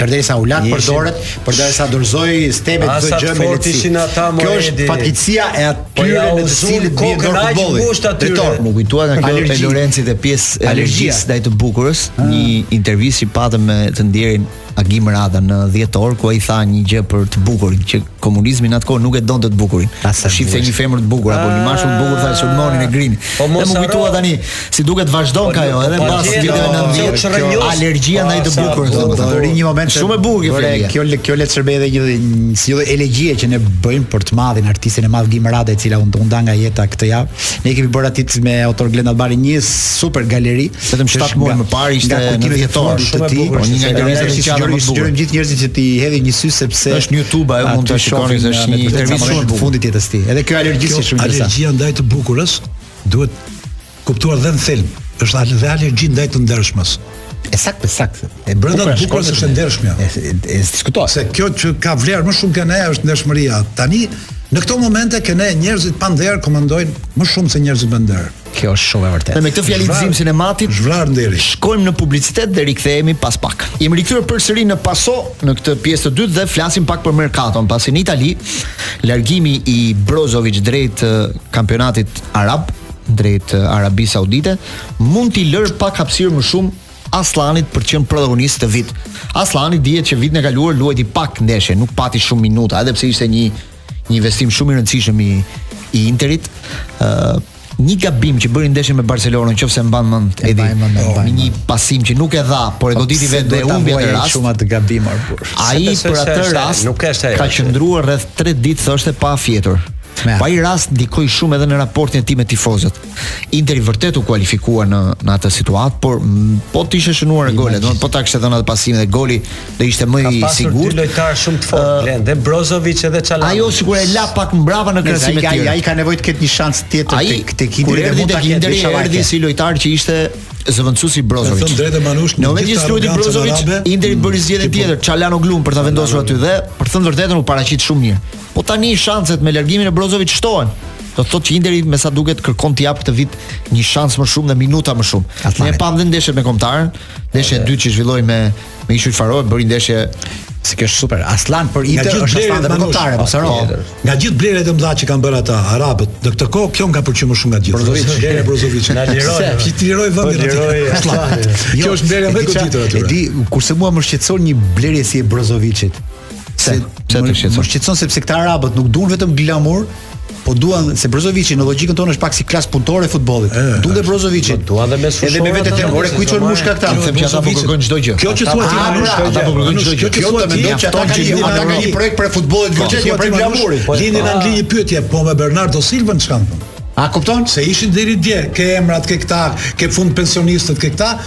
S3: përderisa u
S4: lan
S3: për dorët, përderisa dorëzoi
S4: stepet
S3: çdo gjë me leci.
S4: Ishin ata më
S3: Kjo është fatkeqësia e atyre po në të cilët bie dorë futbolli. Drejtor,
S2: m'u kujtua nga kjo te Lorenci dhe pjesë e alergjisë ndaj të bukurës, një intervistë që patëm me të ndjerin Agim Rada në dhjetor ku ai tha një gjë për të bukurin që komunizmi në atë kohë nuk e donte të bukurin.
S3: Sa shifnin
S2: një femër të bukur apo një mashkull të bukur tha e sulmonin, e grinin.
S4: Po
S2: m'u kujtua tani si duket vazhdon
S4: po
S2: kjo edhe
S4: po,
S2: pas viteve 90 alergjia ndaj të bukurës, domethënë.
S3: Rri një moment
S2: shumë e bukur kjo fjalë.
S3: Kjo kjo le të shërbejë edhe një si një elegjie që ne bëjmë për të madhin artistin e madh Agim Rada i cili u nda nga jeta këtë javë. Ne kemi bërë atij me autor Glenda Bari një super galeri
S2: Vetëm 7 muaj më parë ishte në
S3: dhjetor
S2: shumë e bukur. Një nga intervistat që janë më të
S3: bukura. gjithë njerëzit që t'i hedhin një sy sepse
S2: është në YouTube ajo mund ta shikoni se është një intervistë thuajse e
S3: fundit e jetës së tij. Edhe kjo alergji është shumë interesante.
S6: Alergjia ndaj të bukurës duhet kuptuar dhe në film. Është dhe alergji ndaj të ndershmës.
S3: E saktë, e saktë. E
S6: brenda të bukurës është e ndershmja.
S3: S'diskutohet.
S6: Se kjo që ka vlerë më shumë kanë është ndershmëria. Tani në këto momente këta njerëzit pa nder komandojnë më shumë se njerëzit me nder.
S3: Kjo është shumë e vërtetë.
S2: Dhe me këtë finalizim sinematik,
S6: zhvrar nderi.
S2: Shkojmë në publicitet dhe rikthehemi pas pak. Jemi rikthyer përsëri në Paso në këtë pjesë të dytë dhe flasim pak për merkaton, pasi në Itali largimi i Brozovic drejt kampionatit arab, drejt Arabisë Saudite, mund t'i lërë pak hapësirë më shumë Asllanit për të qenë protagonist këtë vit. Asllani dihet që vitin e kaluar luajti pak ndeshje, nuk pati shumë minuta, edhe pse ishte një Një investim shumë i rëndësishëm i i Interit. ë një gabim që bëri në ndeshjen me Barcelonën, qoftë se mban mend Edi,
S3: mbaj mend, e mbaj
S2: me një mend. pasim që nuk e dha, por e goditi Pse vetë dhe duhet ta humbi atë vuajë rast
S3: shumë atë gabim or burr.
S2: Ai Se
S4: besoj
S2: për
S4: se
S2: atë
S4: është-
S2: rast
S4: nuk është ajo
S2: ka
S4: që-
S2: qëndruar rreth 3 ditë thoshte pa fjetur.
S3: Me atë.
S2: Po ai rast ndikoi shumë edhe në raportin e tij me tifozët. Interi vërtet u kualifikua në në atë situatë, por po të ishte shënuar gol, domethënë po ta kishte dhënë atë pasim dhe goli do ishte më i
S4: sigurt. Ka
S2: pasur
S4: lojtarë shumë të fortë, uh, dhe Brozovic edhe Çalan.
S2: Ajo sigurisht e la pak mbrapa në krahasimin e
S3: tij.
S2: Ai
S3: ai ka nevojë të ketë një shans tjetër tek tek Interi dhe mund ta ketë. Ai
S2: erdhi si lojtar që ishte zëvendësuesi i
S6: Brozovic. Në drejtë Manush,
S2: në momentin që
S6: s'luajti
S2: Brozovic, Interi bëri zgjedhje tjetër, Çalanoglun për ta vendosur aty dhe për të thënë të vërtetën u paraqit shumë mirë. Po tani shanset me largimin e Brozovic shtohen. Do të thotë që Interi me sa duket kërkon të jap këtë vit një shans më shumë dhe minuta më shumë. Ne e pamë ndeshjet me Kombëtaren, ndeshja e dytë që zhvilloi me me Ishujt Faroe, bëri ndeshje
S3: super. Asllani për Inter është
S6: Asllani
S3: dhe për Kombëtaren, mos harro.
S6: Nga gjithë blerjet e mëdha që kanë bërë ata arabët në këtë kohë, kjo më pëlqeu më shumë nga gjithë.
S3: Brozovic,
S6: blerja Brozovic.
S4: Na
S6: liroi, i liroi vendin
S4: Asllanit.
S6: Kjo është blerja më e goditur aty.
S3: Edi, kurse mua më shqetëson një blerje si e Brozovicit.
S2: Se, se
S3: më, më shqetëson sepse këta arabët nuk duan vetëm glamur, po duan se Brozoviçi në logjikën tonë është pak si klasë punëtore e futbollit. Duan dhe Brozoviçin.
S4: Po, duan dhe mesfushë.
S3: Edhe me vetë të ore kuçi
S4: është
S3: mushka këta.
S2: Them që ata po kërkojnë çdo gjë.
S6: Kjo që thua ti është
S3: mushka,
S2: ata po kërkojnë çdo gjë.
S3: Kjo
S6: që
S3: thua
S6: ti
S3: është ata
S6: që lidhin
S3: ata kanë një projekt për
S6: futbollin,
S3: jo
S6: vetëm
S3: për glamurin.
S6: Lind në Angli një pyetje, po me Bernardo Silva çka më
S3: A kupton
S6: se ishin deri dje, ke emrat, ke këta, ke fund pensionistët, ke këta,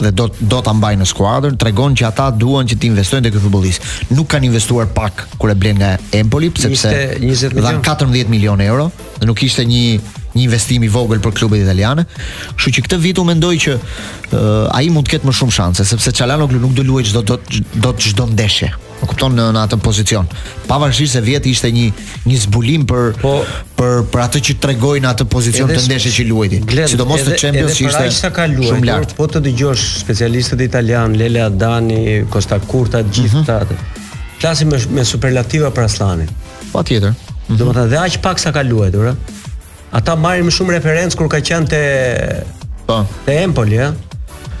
S6: dhe
S2: do do ta mbajnë në skuadër, tregon që ata duan që të investojnë te ky futbollist. Nuk kanë investuar pak kur e blen nga Empoli, sepse
S4: 20 milionë
S2: 14 milionë euro dhe nuk ishte një një investim i vogël për klubet italiane. Kështu që këtë vit u mendoj që uh, ai mund të ketë më shumë shanse, sepse Çalhanoglu nuk do luajë çdo do të çdo ndeshje. Më kupton në, në atë pozicion. Pavarësisht se vjet ishte një një zbulim për
S4: po,
S2: për për atë që tregoi në atë pozicion të ndeshjes që luajti. Sidomos
S4: në
S2: Champions që ishte shumë lart.
S4: Po të dëgjosh specialistët italianë, Lele Adani, Costacurta,
S2: të
S4: gjithë këta. Mm -hmm. Flasin me, me superlativa për Asllanin.
S2: Patjetër.
S4: Mm -hmm. Domethënë dhe aq pak sa ka luajtur, ëh. Ata marrin më shumë referencë kur ka qenë te
S2: Po.
S4: Te Empoli, ë.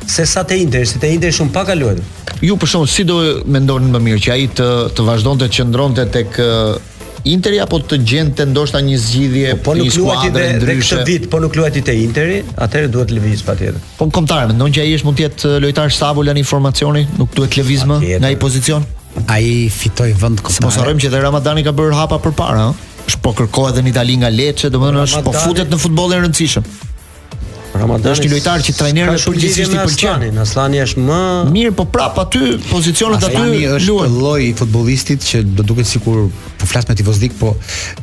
S4: Se sa te Inter, se te Inter shumë pak ka luajt.
S2: Ju për shembull si do mendoni më mirë që ai të të vazhdonte të qëndronte tek Interi apo të gjente ndoshta një zgjidhje
S4: po,
S2: po
S4: nuk luajti dhe, dhe këtë vit, po nuk luajti te Interi, atëherë duhet të lëvizë patjetër.
S2: Po në kombëtare, mendon që ai është mund të jetë lojtar stabil në formacion, nuk duhet të lëvizë
S4: më
S2: nga ai pozicion?
S3: Ai fitoi vend
S2: në kombëtare. Mos harrojmë që dhe Ramadani ka bërë hapa përpara, ëh. Është po kërkohet dhe në Itali nga Lecce, domethënë është po futet në futbollin e rëndësishëm.
S4: Ramadani
S2: është një lojtar që trajnerëve përgjithësisht i pëlqen.
S4: Asllani është më
S2: mirë, po prap aty pozicionet aty
S3: luajnë. Asllani
S2: është
S3: lloj i futbollistit që do duket sikur po flas me tifozlik, po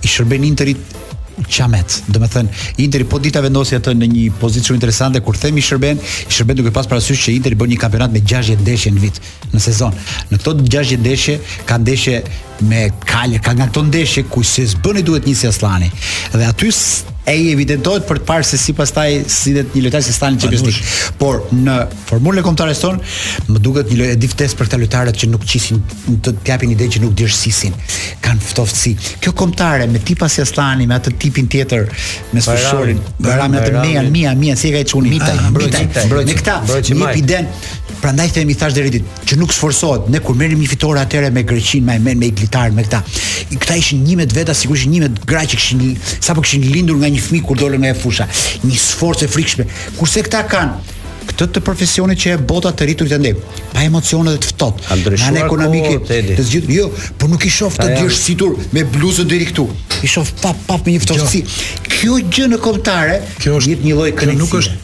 S3: i shërben Interit qamet. Domethënë, Interi po di ta vendosë atë në një pozitë shumë interesante kur themi shërben, i shërben duke pas parasysh që Interi bën një kampionat me 60 ndeshje në vit, në sezon. Në këto 60 ndeshje ka ndeshje me kal ka nga këto ndeshje ku se s'bën i duhet një si Asllani dhe aty e i evidentohet për të parë se si pastaj si dhe një lojtar si Asllani që pjesë por në formulën e kombëtares tonë më duket një lloj dëftesë për këta lojtarët që nuk qisin të japin ide që nuk dëshisin kanë ftoftësi kjo kombëtare me tipa si Asllani me atë tipin tjetër mesfushorin Bajrami atë mia mia mia si e ka çuni
S2: Mitaj mbrojtje mbrojtje
S3: këta
S4: mbrojtje
S3: mbrojtje Prandaj themi thashë dhe atë ditë që nuk sforcohet ne kur merrim një fitore atëherë me Greqinë, me Armen, me Igli Taren, me këta. Këta ishin njëmbëdhjetë veta, sigurisht njëmbëdhjetë gra që kishin sapo kishin lindur nga një fëmijë kur dilnin nga fusha. Një sforcë e frikshme. Kurse këta kanë këtë të profesionistit që bota të rritur andej. Pa emocione dhe të ftohtë. Në ekonomike të gjithë, jo, por nuk i shoh të djersitur me bluzën deri këtu. I shoh pa pa me një ftohtësi. Kjo gjë në kombëtare,
S6: kjo është
S3: një lloj kënaqësie.
S6: Nuk është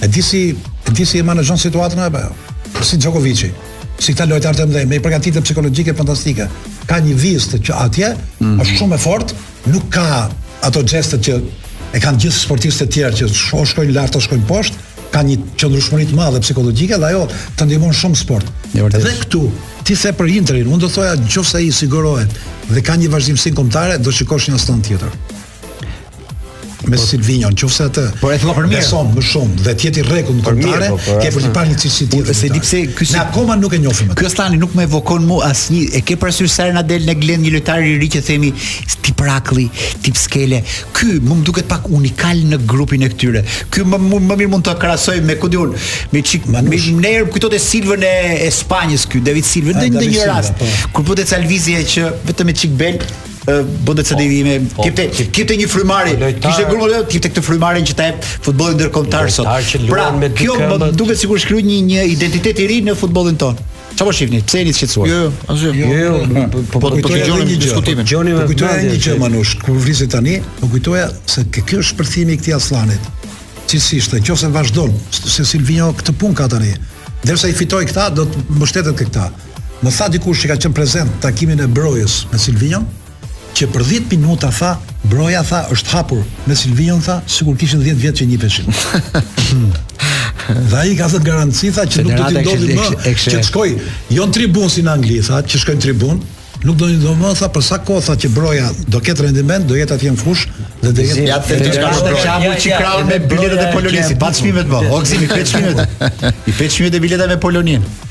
S3: E
S6: di si, e di si e manaxhon situatën apo jo? Po si Djokovic, si këta lojtarë të mëdhenj, me përgatitje psikologjike fantastike. Ka një vizë që atje
S3: mm -hmm.
S6: është shumë e fortë, nuk ka ato gjestet që e kanë gjithë sportistët e tjerë që o shkojnë lart o shkojnë poshtë, ka një qëndrueshmëri të madhe psikologjike dhe ajo të ndihmon shumë
S3: në sport.
S6: Dhe këtu, ti the për Interin, unë do thoja në qoftë se ai sigurohet dhe ka një vazhdimësi në kombëtare, do shikosh një Asllan tjetër. me po, Silvinho, në qoftë se atë
S3: po e thua për mirë.
S6: Beson më shumë dhe të jetë i rregullt në kombëtare,
S4: po,
S6: ke për të parë një cilësi tjetër.
S3: Se di pse ky si
S6: akoma nuk e njohim.
S3: Ky Asllani nuk më evokon mua asnjë. E ke parasysh sa na del në mend një lojtar i ri që themi tip Rraklli, tip Skela. Ky më duket pak unikal në grupin e këtyre. Ky më më, më mirë mund ta krahasoj me ku diun, një çikë më më kujton atë Silvën e, e Spanjës ky, David Silva
S6: ndonjë
S3: rast.
S6: Po.
S3: Kur po të Salvizje që vetëm një çik bel, Bundesliga ime po, kishte po. kishte një
S4: frymarrje
S3: kishte grumbë lehtë kishte këtë frymarrjen që ta jep futbolli ndërkombëtar sot pra
S4: me
S3: kjo më duket sikur shkruaj një një identitet i ri në futbollin tonë Çfarë po shihni? Pse jeni të shqetësuar?
S2: Jo, jo, asgjë.
S4: Jo, jo, jo po po,
S6: po,
S4: po
S6: kujtoj një gjë.
S4: Diskutimin. Dëgjoni
S6: më
S4: kujtoi
S6: një gjë Manush, Ku Vrioni tani, po kujtoja se kjo është shpërthimi i këtij Asllanit. Cilësisht, në qoftë se vazhdon se Silvinjo këtë punë ka tani, derisa i fitoi këta, do të mbështetet te këta. Më tha dikush që ka qenë prezent në takimin e Brojës me Silvinjon, që për dhjetë minuta tha, Broja tha është hapur me Silvinjon tha, sikur kishin dhjetë vjet që njiheshin. Dhe ai ka thënë garanci tha që nuk do të
S3: ndodhë
S6: më që të shkojë jo në tribunë si në Angli tha, që shkojnë në tribunë, nuk do ndodhë më tha për sa kohë tha që Broja do ketë rendiment, do jetë atje në fushë dhe do jetë
S3: ja të diçka më që
S4: krah
S3: me biletat e
S4: Polonisë,
S3: pe çmimet më. Oksimi, pe çmimet. I pe çmimet
S6: e
S2: biletave
S6: me Poloninë.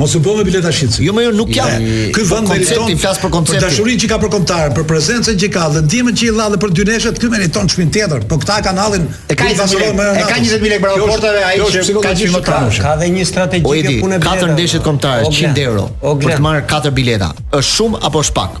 S6: Mos u bë me biletashitës.
S2: Jo, mo jo nuk jam.
S6: Ky vend po, meriton,
S2: unë flas për konceptin.
S6: Për dashurinë që ka për kombëtaren, për prezencën që ka dhe ndihmën që i dha dhe për dy ndeshjet, ky meriton çmim tjetër. Po këta kanë hallin
S3: e ka 20000 lekë. E ka 20000 lekë prapa portave ai që ka çmim më të
S4: Ka dhe një strategji
S2: po,
S4: punë bileta.
S2: Katër ndeshjet kombëtare 100 euro. Për të marrë katër bileta. Është shumë apo është pak?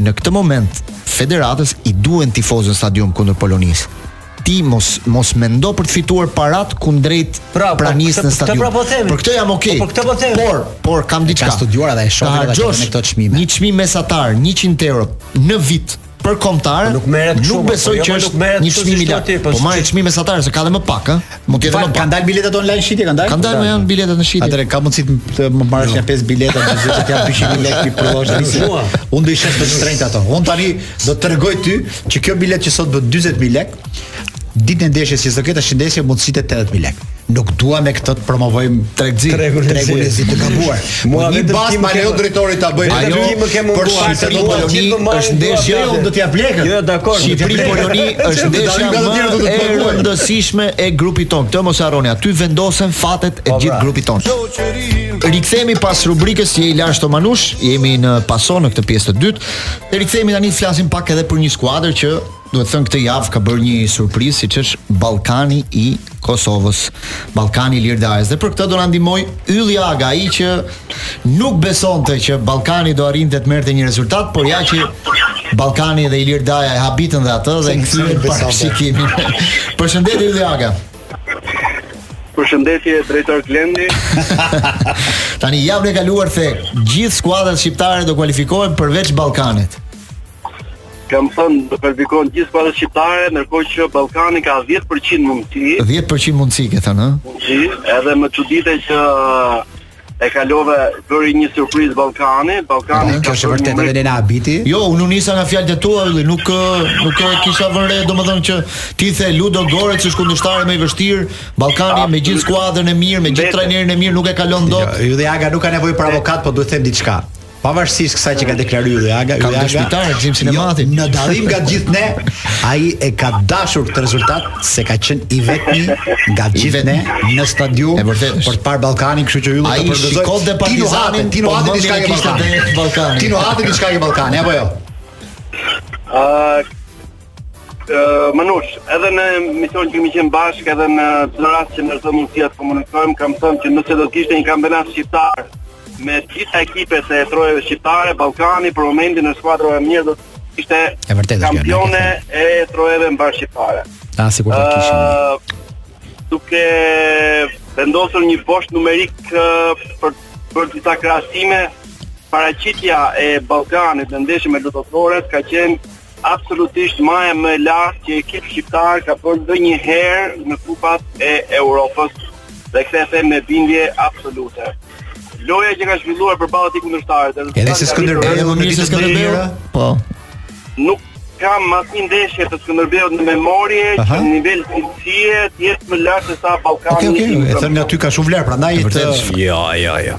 S3: Në
S4: këtë
S2: moment federatës i duhen tifozë në stadium kundër Polonisë. Ti mos mos mendo për të fituar parat kundrejt
S4: pra, po,
S2: pranisë
S4: këtë,
S2: në stadium.
S4: Pra po themi,
S2: për këtë jam okay.
S4: Po për këtë po themi.
S2: Por, por kam diçka.
S3: Ka studiuar edhe e shoh edhe
S2: ato
S3: me këto çmime.
S2: Një çmim mesatar 100 euro në vit për kombëtare.
S4: Po nuk merret kështu.
S2: Nuk
S4: po
S2: besoj
S4: jo,
S2: që është një çmim i lartë.
S4: Po
S2: marr çmim mesatar se ka dhe më pak, ë. Mund të jetë më
S3: kanë dalë biletat online shitje kanë dalë.
S2: Kanë dalë janë biletat në shitje.
S3: Atëherë ka mundësi të më marrësh një pesë bileta në zyrë të jam 200 lekë ti provosh nisi. Unë do t'i shes të shtrenjtë ato. Unë tani do të tregoj ty që kjo biletë që sot bën 40000 lekë. Ditën e ndeshjes që do ketë shitje mundësi të 80000 lekë. Nuk dua me këtë të promovojmë
S4: treg zi,
S3: tregun e
S4: zi
S3: të gabuar.
S4: Mua
S3: një bas ma leo drejtori ta bëj. Ajo
S4: ti më ke munguar.
S3: Për shkak
S4: të
S3: Poloni është ndeshja e do t'ia blekën.
S4: Jo, dakord.
S2: Shqipëri Poloni është ndeshja më e rëndësishme e grupit tonë. Këtë mos harroni, aty vendosen fatet e
S4: po,
S2: gjithë grupit tonë. Rikthehemi pas rubrikës që i lashtë o Manush, jemi në paso në këtë pjesë të dytë. Rikthehemi tani flasim pak edhe për një skuadër që Duhet thënë këtë javë ka bërë një surprizë siç është Ballkani i Kosovës. Ballkani i Ilir Dajës. Dhe për këtë do na ndihmojë Ylli Aga, ai që nuk besonte që Ballkani do arrinte të merrte një rezultat, por ja që Ballkani dhe Ilir Daja e habitën dhe atë dhe kthyen parashikimin. Përshëndetje Ylli Aga.
S8: Përshëndetje drejtor Glendi.
S2: Tani javën e kaluar the gjithë skuadrat shqiptare do kualifikohen përveç Ballkanit.
S8: Kam thënë do kualifikohen gjithë skuadrat shqiptare, ndërkohë që Ballkani ka 10% mundësi.
S2: 10% mundësi ke thënë, ëh?
S8: Mundësi, edhe më çuditë që e kalove bëri një surprizë Ballkani, Ballkani
S3: po, ka është vërtet edhe na habiti.
S2: Jo, unë u nisa nga fjalët e tua, Ylli, nuk nuk e kisha vënë re, domethënë që ti the Ludogorec është kundërshtari më i vështirë, Ballkani me gjithë skuadrën e mirë, me gjithë trajnerin e mirë nuk e kalon dot.
S3: Jo, Ylli Aga nuk ka nevojë për avokat, po duhet të them diçka. Pavarësisht kësaj që ka deklaruar Ylli Aga, Ylli Aga ka
S2: dëshmitar Gëzim Sinematin.
S3: Jo, në dallim nga gjithë ne, ai e ka dashur këtë rezultat se ka qenë i vetmi nga gjithë ne në stadium për të parë Ballkanin, kështu që Ylli ka përgëzuar.
S2: Ai
S3: shikon dhe
S2: Partizanin,
S3: Ti
S2: nuhate
S3: diçka ke
S2: Ballkanin.
S3: Ti nuhate diçka ke Ballkanin, apo jo?
S9: Ah, Manush, edhe në emision që kemi qenë bashkë, edhe në çdo rast që na u dha mundësia të komunikojmë, kam thënë që nëse do të kishte një kampionat shqiptar me të gjitha ekipet e trojeve shqiptare, Ballkani, për momentin një skuadër e mirë, do të ishte
S3: vërtet,
S9: kampione e trojeve mbarëshqiptare.
S3: A, sikur të kishim
S9: një. Duke vendosur një bosht numerik për, për disa krahasime, paraqitja e Ballkanit në ndeshje me Ludogorec ka qenë Absolutisht maja më e lartë që një ekip shqiptar ka bërë ndonjëherë në kupat e Europës dhe këtë e them me bindje absolute. Loja që ka zhvilluar përballë këtij kundërshtari.
S3: Edhe se Skënderbeu
S2: në vitin e Skënderbeu. Po.
S9: Nuk kam asnjë ndeshje të Skënderbeut në memorie që në nivel cilësie të jetë më lart se sa Ballkani.
S3: Okej, okay, okay. e thënë nga ty ka shumë vlerë, prandaj të
S4: Jo, jo, jo.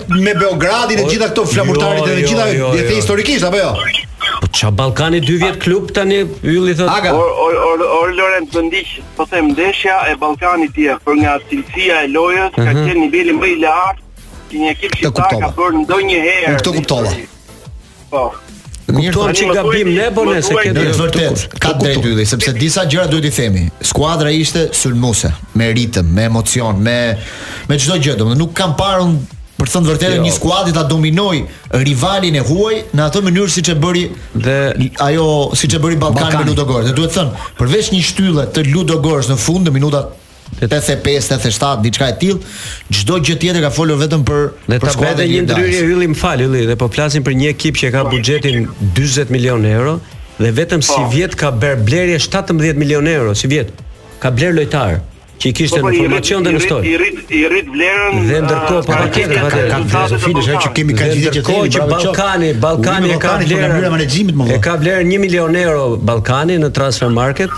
S4: me
S3: Beogradin
S4: të
S3: gjitha këto Flamurtarit
S4: jo,
S3: e
S4: jo,
S3: gjitha
S4: jo,
S3: jo,
S4: jo.
S3: historikisht apo jo?
S4: Po ça Ballkani dy vjet klub tani Ylli thotë.
S3: Aga.
S9: Or or or, or Lorenc më ndiq, po them ndeshja e Ballkanit që për nga cilësia e lojës ka
S4: mhm.
S9: qenë niveli më i lartë që një ekip shqiptar ka bërë ndonjëherë.
S3: Këtë kuptova.
S9: Po.
S4: Mirë, po qe gabim ne po
S9: nëse
S4: ke
S2: në të vërtetë. Ka
S3: të
S2: drejtë Ylli, sepse disa gjëra duhet t'i themi. Skuadra ishte sulmuese, me ritëm, me emocion, me me çdo gjë, domethënë nuk kam parë unë për të thënë të vërtetën
S4: jo.
S2: një skuadër ta dominojë rivalin e huaj në atë mënyrë siç e bëri
S4: dhe
S2: ajo siç e bëri Ballkani me Ludogorec. Dhe duhet thënë, përveç një shtylle të Ludogorec në fund në minutat 85, 87, diçka e tillë. Çdo gjë tjetër ka folur vetëm për
S4: Dhe
S2: për skuadrën e
S4: një ndërhyrje Ylli më fal Ylli dhe po flasim për një ekip që ka po. buxhetin 40 milion euro dhe vetëm po. sivjet ka bërë blerje 17 milion euro sivjet. Ka blerë lojtarë që i kishte
S9: po,
S4: në formacion dhe në stol.
S9: I rrit i rrit vlerën.
S4: Dhe ndërkohë patjetër, patjetër,
S9: ka
S3: filozofinë është që kemi kanë ditë që kemi
S4: që Ballkani, Ballkani ka vlerën
S3: e menaxhimit më vonë.
S9: E ka vlerën 1 milion euro Ballkani në
S3: Transfermarkt.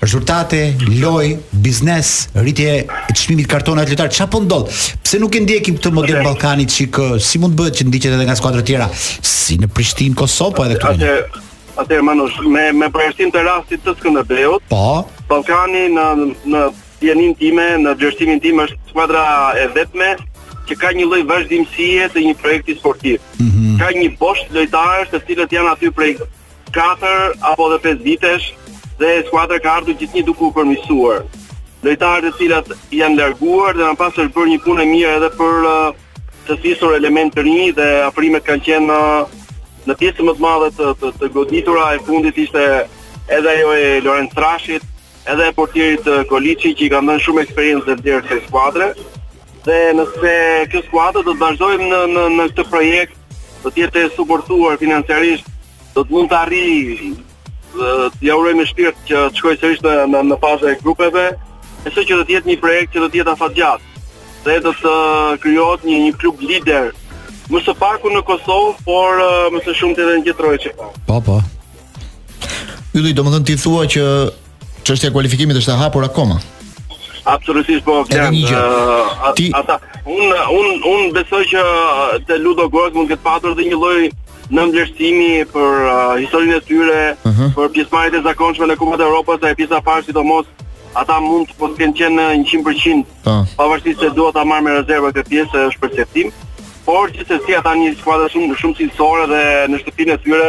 S3: Rezultate, lojë, biznes, rritje e çmimit të kartonit të lojtarëve, çfarë po ndodh? Pse nuk e ndjekim këtë model okay. Ballkanin një çik si mund bëhet që ndiqet edhe nga skuadrat tjera, si në Prishtinë, Kosovë, po edhe këtu.
S9: Atë atë Manush, me me përjashtim të rastit të Skënderbeut.
S3: Po.
S9: Ballkani në në opinionin tim, në vlerësimin tim është skuadra e vetme që ka një lloj vazhdimësie të një projekti sportiv. Mm -hmm. Ka një bosht lojtarësh të cilët janë aty prej katër apo edhe pesë vitesh dhe skuadra ka ardhur gjithnjë duke u përmirësuar. Lojtarët të cilët janë larguar dhe kanë pas bërë një punë të mirë edhe për uh, të shitur elementë të rinj dhe afrimet kanë qenë në uh, në pjesën më të madhe të, të, të goditura e fundit ishte edhe ajo e Lorenc Trashit, edhe e portierit uh, Koliçi që i kanë dhënë shumë eksperiencë dhe vlerë kësaj skuadre. Dhe nëse kjo skuadër do të vazhdojë në në në këtë projekt do të jetë e suportuar financiarisht, do të mund të arrijë t'ia uroj me shpirt që të shkojë sërish në në, në fazën e grupeve. Besoj që do të jetë një projekt që do të jetë afatgjatë. Dhe do të krijohet një një klub lider më së paku në Kosovë, por më së shumti edhe në gjithë rajonin ka.
S2: Po, po. Ylli, domethënë ti thua që Çështja e kualifikimit është e hapur akoma.
S9: Absolutisht po,
S2: Edhe një gjë.
S9: Uh,
S2: Ti
S9: ata unë unë unë besoj që te Ludogorec mund të ketë patur dhe një lloj nënvlerësimi për uh, historinë e tyre, uh
S2: mhm. -huh.
S9: për pjesëmarrjet e zakonshme në Kupat e Evropës, te pjesa e parë sidomos ata mund të mos kenë qenë 100%.
S2: Po.
S9: Pavarësisht se duhet ta marr me rezervë këtë pjesë, është perceptim. Por gjithsesi ata janë një skuadër shumë shumë cilësore dhe në shtëpinë e tyre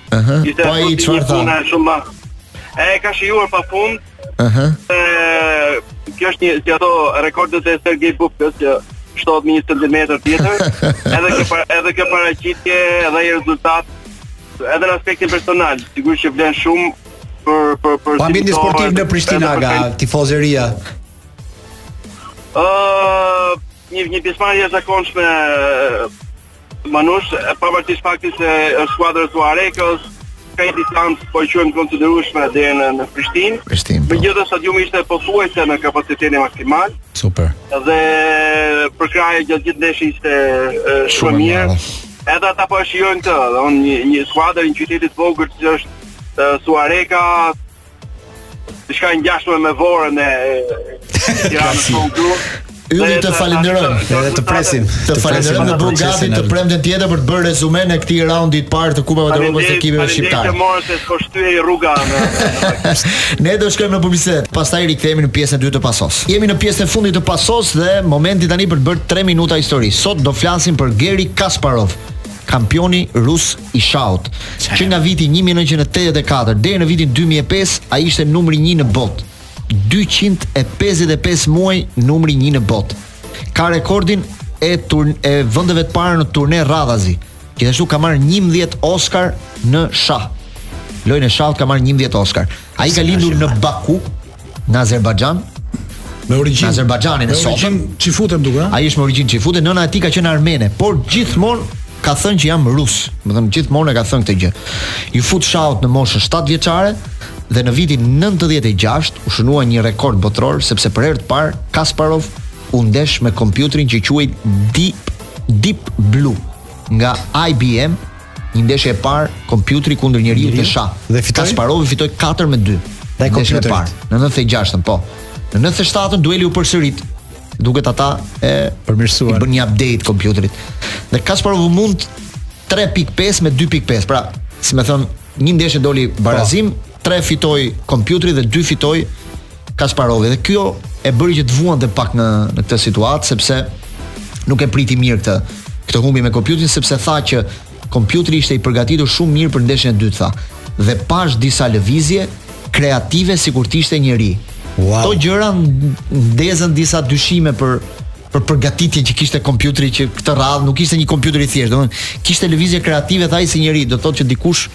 S2: Aha. Po ai çfarë tha?
S9: Puna shumë ma. E ka shijuar pa
S2: fund.
S9: Aha. Ëh, kjo është një si ato rekordet e Sergey Bubka që shtohet me një centimetër tjetër. Edhe kjo edhe kjo paraqitje edhe ai rezultat edhe në aspektin personal, sigurisht që vlen shumë për për për ambientin
S3: sportiv në
S9: Prishtinë
S3: nga tifozeria.
S9: Ëh, një një pjesëmarrje e zakonshme Mendoj, pavarësisht faktit se është skuadra e Suharekës, ka një distancë po e quajmë të konsiderueshme deri në në Prishtinë.
S2: Prishtinë. Po.
S9: Megjithatë stadiumi ishte pothuajse në kapacitetin maksimal.
S3: Super.
S9: Dhe përkrahja gjatë gjithë ndeshjes ishte shumë e mirë. Edhe ata po e shijojnë këtë, do të thotë një skuadër një qyteti të vogël që është Suhareka, Diçka e ngjashme me Vorën e Tiranës si të thuash.
S2: Ylli të falenderojmë.
S3: Edhe të presim.
S2: Të falenderojmë bëhu gati të premten tjetër për të bërë rezumen e këtij raundi të parë të Kupave të Evropës të ekipeve shqiptare.
S9: Faleminderit, morës se po shtyhej rruga në.
S2: Ne do shkojmë në publicitet, pastaj rikthehemi në pjesën e dytë të Pasos. Jemi në pjesën e fundit të Pasos dhe momenti tani për të bërë 3 minuta histori. Sot do flasim për Geri Kasparov, kampioni rus i shahut. Që nga viti 1984 deri në vitin 2005 ai ishte numri 1 në botë. 255 muaj numri 1 në botë. Ka rekordin e turn e vendeve të para në turne radhazi. Gjithashtu ka marrë 11 Oscar në shah. Lojën e shahut ka marrë 11 Oscar. Ai ka lindur në Baku, në Azerbajxhan,
S6: me origjinë
S2: Azerbajxhanin e sotëm,
S6: çifut më duket, a?
S2: Ai është me origjinë çifute, nëna e tij ka qenë armene, por gjithmonë ka thënë që jam rus. Domethënë gjithmonë e ka thënë këtë gjë. Iu fut shahut në moshën 7 vjeçare dhe në vitin 96 u shënua një rekord botëror sepse për herë të parë Kasparov u ndesh me kompjuterin që quhej Deep Deep Blue nga IBM Një ndeshje e parë kompjuteri kundër njeriut në shah.
S3: Dhe fitoi?
S2: Kasparovi fitoi 4 me 2.
S3: Dhe
S2: kompjuterit. e parë, në 96-ën, po. Në 97-ën dueli u përsërit. Duket ata e
S3: përmirësuan.
S2: I bënë një update kompjuterit. Dhe Kasparov u mund 3.5 me 2.5. Pra, domethënë, një ndeshje doli barazim, 3 po. fitoi kompjuteri dhe 2 fitoi Kasparovi dhe kjo e bëri që të vuante pak në në këtë situatë sepse nuk e priti mirë këtë këtë humbje me kompjuterin sepse tha që kompjuteri ishte i përgatitur shumë mirë për ndeshjen e dytë tha dhe pashë disa lëvizje kreative sikur të ishte njeri.
S3: Wow.
S2: Këto gjëra ndezën disa dyshime për për përgatitjen që kishte kompjuteri që këtë radhë nuk ishte një kompjuter i thjeshtë, domethënë kishte lëvizje kreative tha ai si njeri, do thotë që dikush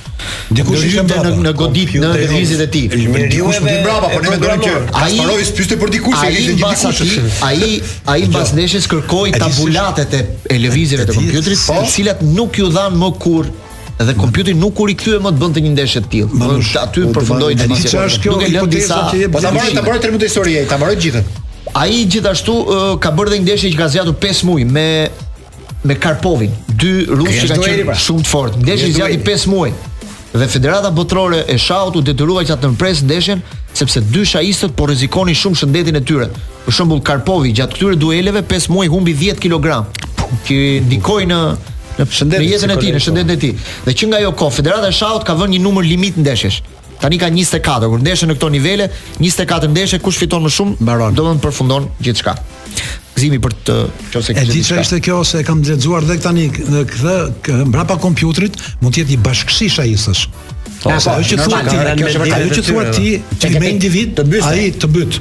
S6: dikush ishte
S2: në në godit në lëvizjet e tij.
S3: Dikush mbrapa, po ne mendonim që ai Kasparovi s'pyeste për dikush
S2: që
S3: ishte një dikush.
S2: Ai ai mbas ndeshjes kërkoi tabulatet e lëvizjeve të kompjuterit,
S6: po.
S2: të cilat nuk iu dhanë më kurrë Edhe mm. kompjuteri nuk u rikthye më të bënte një ndeshje të tillë.
S6: Po
S2: aty përfundoi
S6: të
S2: mos.
S6: Çfarë është kjo?
S2: Duke lënë disa.
S3: Po ta bëj ta bëj tre minutë histori, ta bëj gjithën.
S2: Ai gjithashtu ka bërë dhe një ndeshje që ka zgjatur 5 muaj me me Karpovin, dy rusë që kanë qenë
S3: pra.
S2: shumë të fortë. Ndeshja zgjati 5 muaj. Dhe Federata Botërore e Shahut u detyrua që ta ndërpresë ndeshjen sepse dy shahistët po rrezikonin shumë shëndetin e tyre. Për shembull Karpovi gjatë këtyre dueleve 5 muaj humbi 10 kg. Që ndikoi në në
S3: shëndetin
S2: e jetën e tij, në shëndetin e tij. Dhe që nga ajo kohë Federata e Shahut ka vënë një numër limit ndeshjesh. Tani ka 24, kur ndeshen në këto nivele, 24 ndeshje kush fiton më shumë, mbaron. Do të thotë përfundon gjithçka. Zimi për të nëse kishte.
S6: E di çfarë ishte kjo se e kam lexuar dhe tani në këtë mbrapa kompjuterit mund të jetë një bashkësi shahistësh.
S3: Po, po, është
S6: ajo që thua ti, ajo që thua ti,
S3: që
S6: me individ, ai të
S3: mbyt.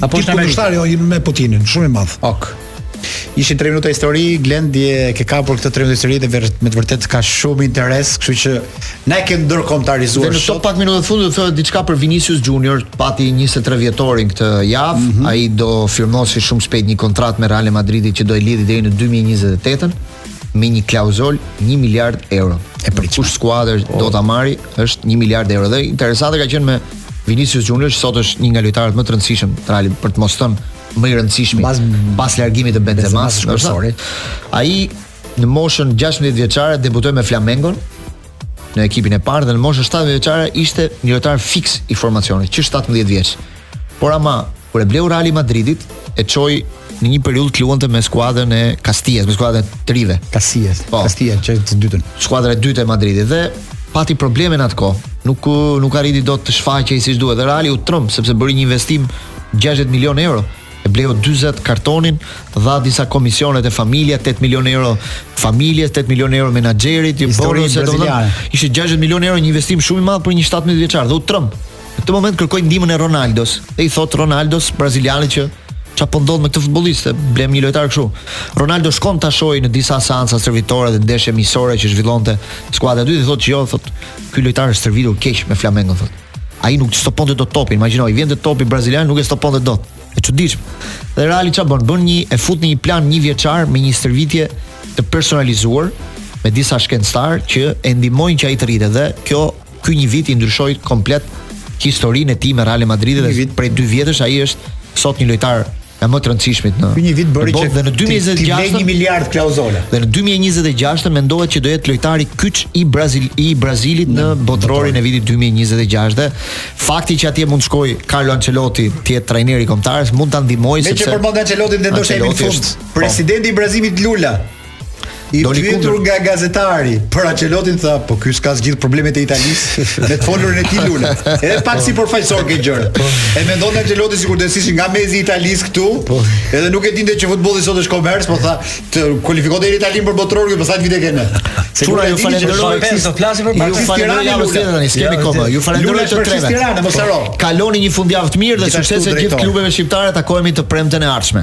S3: Apo
S6: është kundërshtar jo i me Putinin, shumë i madh.
S3: Ok. Ishin 3 minuta histori, Glendi e ke kapur këtë 3 minuta histori dhe me të vërtetë ka shumë interes, kështu që na e ke ndërkombëtarizuar.
S2: Në këto pak minuta të fundit do të them diçka për Vinicius Junior, pati 23 vjetorin këtë javë,
S3: mm -hmm.
S2: ai do firmosë shumë shpejt një kontratë me Real Madridin që do e lidhë deri në 2028-ën me një klauzolë 1 miliard euro. E për kush skuadër oh. do ta marrë? është 1 miliard euro dhe interesantja ka qenë me Vinicius Junior që sot është një nga lojtarët më të rëndësishëm të Realit për të mos thënë më i rëndësishmi pas pas largimit të
S3: Benzema shkursori.
S2: Ai në moshën 16 vjeçare debutoi me Flamengon në ekipin e parë dhe në moshën 17 vjeçare ishte një lojtar fiks i formacionit që 17 vjeç. Por ama, kur e bleu Reali i Madridit, e çoi në një periudhë të luante me skuadrën e Castillas, me skuadrën e të
S3: rinjve.
S2: Castillas, po,
S3: Castilla që është e dyta.
S2: Skuadra e dytë e Madridit dhe pati probleme në atë kohë. Nuk nuk arriti dot të shfaqej siç duhet. Dhe Reali u tremb sepse bëri një investim 60 milionë euro e bleu 40 kartonin, dha disa komisione te familja 8 milionë euro familjes, 8 milionë euro menaxherit, i bonuse, domethënë ishte 60 milionë euro një investim shumë i madh për një 17 vjeçar, dhe u tremb. Në këtë moment kërkoi ndihmën e Ronaldos. E i thotë Ronaldos brazilianit që ça po ndodh me këtë futbollist, se blem një lojtar kështu. Ronaldo shkon ta shohë në disa seanca stërvitore dhe ndeshje miqësore që zhvillonte skuadra e dytë, thotë që jo, thotë ky lojtar është stërvitur keq me Flamengo, thotë. Ai nuk stoponte dot topin, imagjino, i vinte topi brazilian, nuk e stoponte dot. E çuditshme. Dhe Reali çfarë bën? Bën një e fut në një plan një vjeçar me një stërvitje të personalizuar me disa shkencëtar që e ndihmojnë që ai të rritet dhe kjo ky një vit i ndryshoi komplet historinë e tij me Real Madridin dhe prej dy vjetësh ai është sot një nga lojtarët më të rëndësishmit në.
S3: Ky një vit bëri që
S2: në 2026
S3: 1 miliard klauzola.
S2: Dhe në 2026 mendohet që do jetë lojtari kyç i Brazil i Brazilit në, në botërorin e vitit 2026 dhe fakti që atje mund të shkojë Carlo Ancelotti të jetë trajneri i kombëtares mund ta ndihmojë sepse
S3: Meqë përmende Ancelotti dhe ndoshta jemi në fund.
S2: Po.
S3: Presidenti i Brazilit Lula I
S2: Doli
S3: pyetur
S2: kundër.
S3: nga gazetari për Ancelotin tha, po ky s'ka zgjidh problemet e Italisë me të folurën e tij Lule. Edhe pak si përfaqësor ke gjëra. E mendon Ancelotti sikur të ishte nga mezi i Italisë këtu, edhe nuk e dinte që futbolli sot është komers, po tha, të kualifikonte dhe Italinë për botëror, që pastaj vite kene.
S2: Se Çuna, ju falenderoj. Pse, do flasim për Ju Marksist falenderoj Tirana, javës Lule. tjetër tani, s'kemi Jo, kohë. Ju Lule falenderoj është të Marksist treve.
S3: Tirana, mos harro.
S2: Kaloni një fundjavë të mirë dhe
S3: Gjithashtu
S2: suksese gjithë
S3: drejtor.
S2: klubeve shqiptare. Takohemi të premten e ardhshme.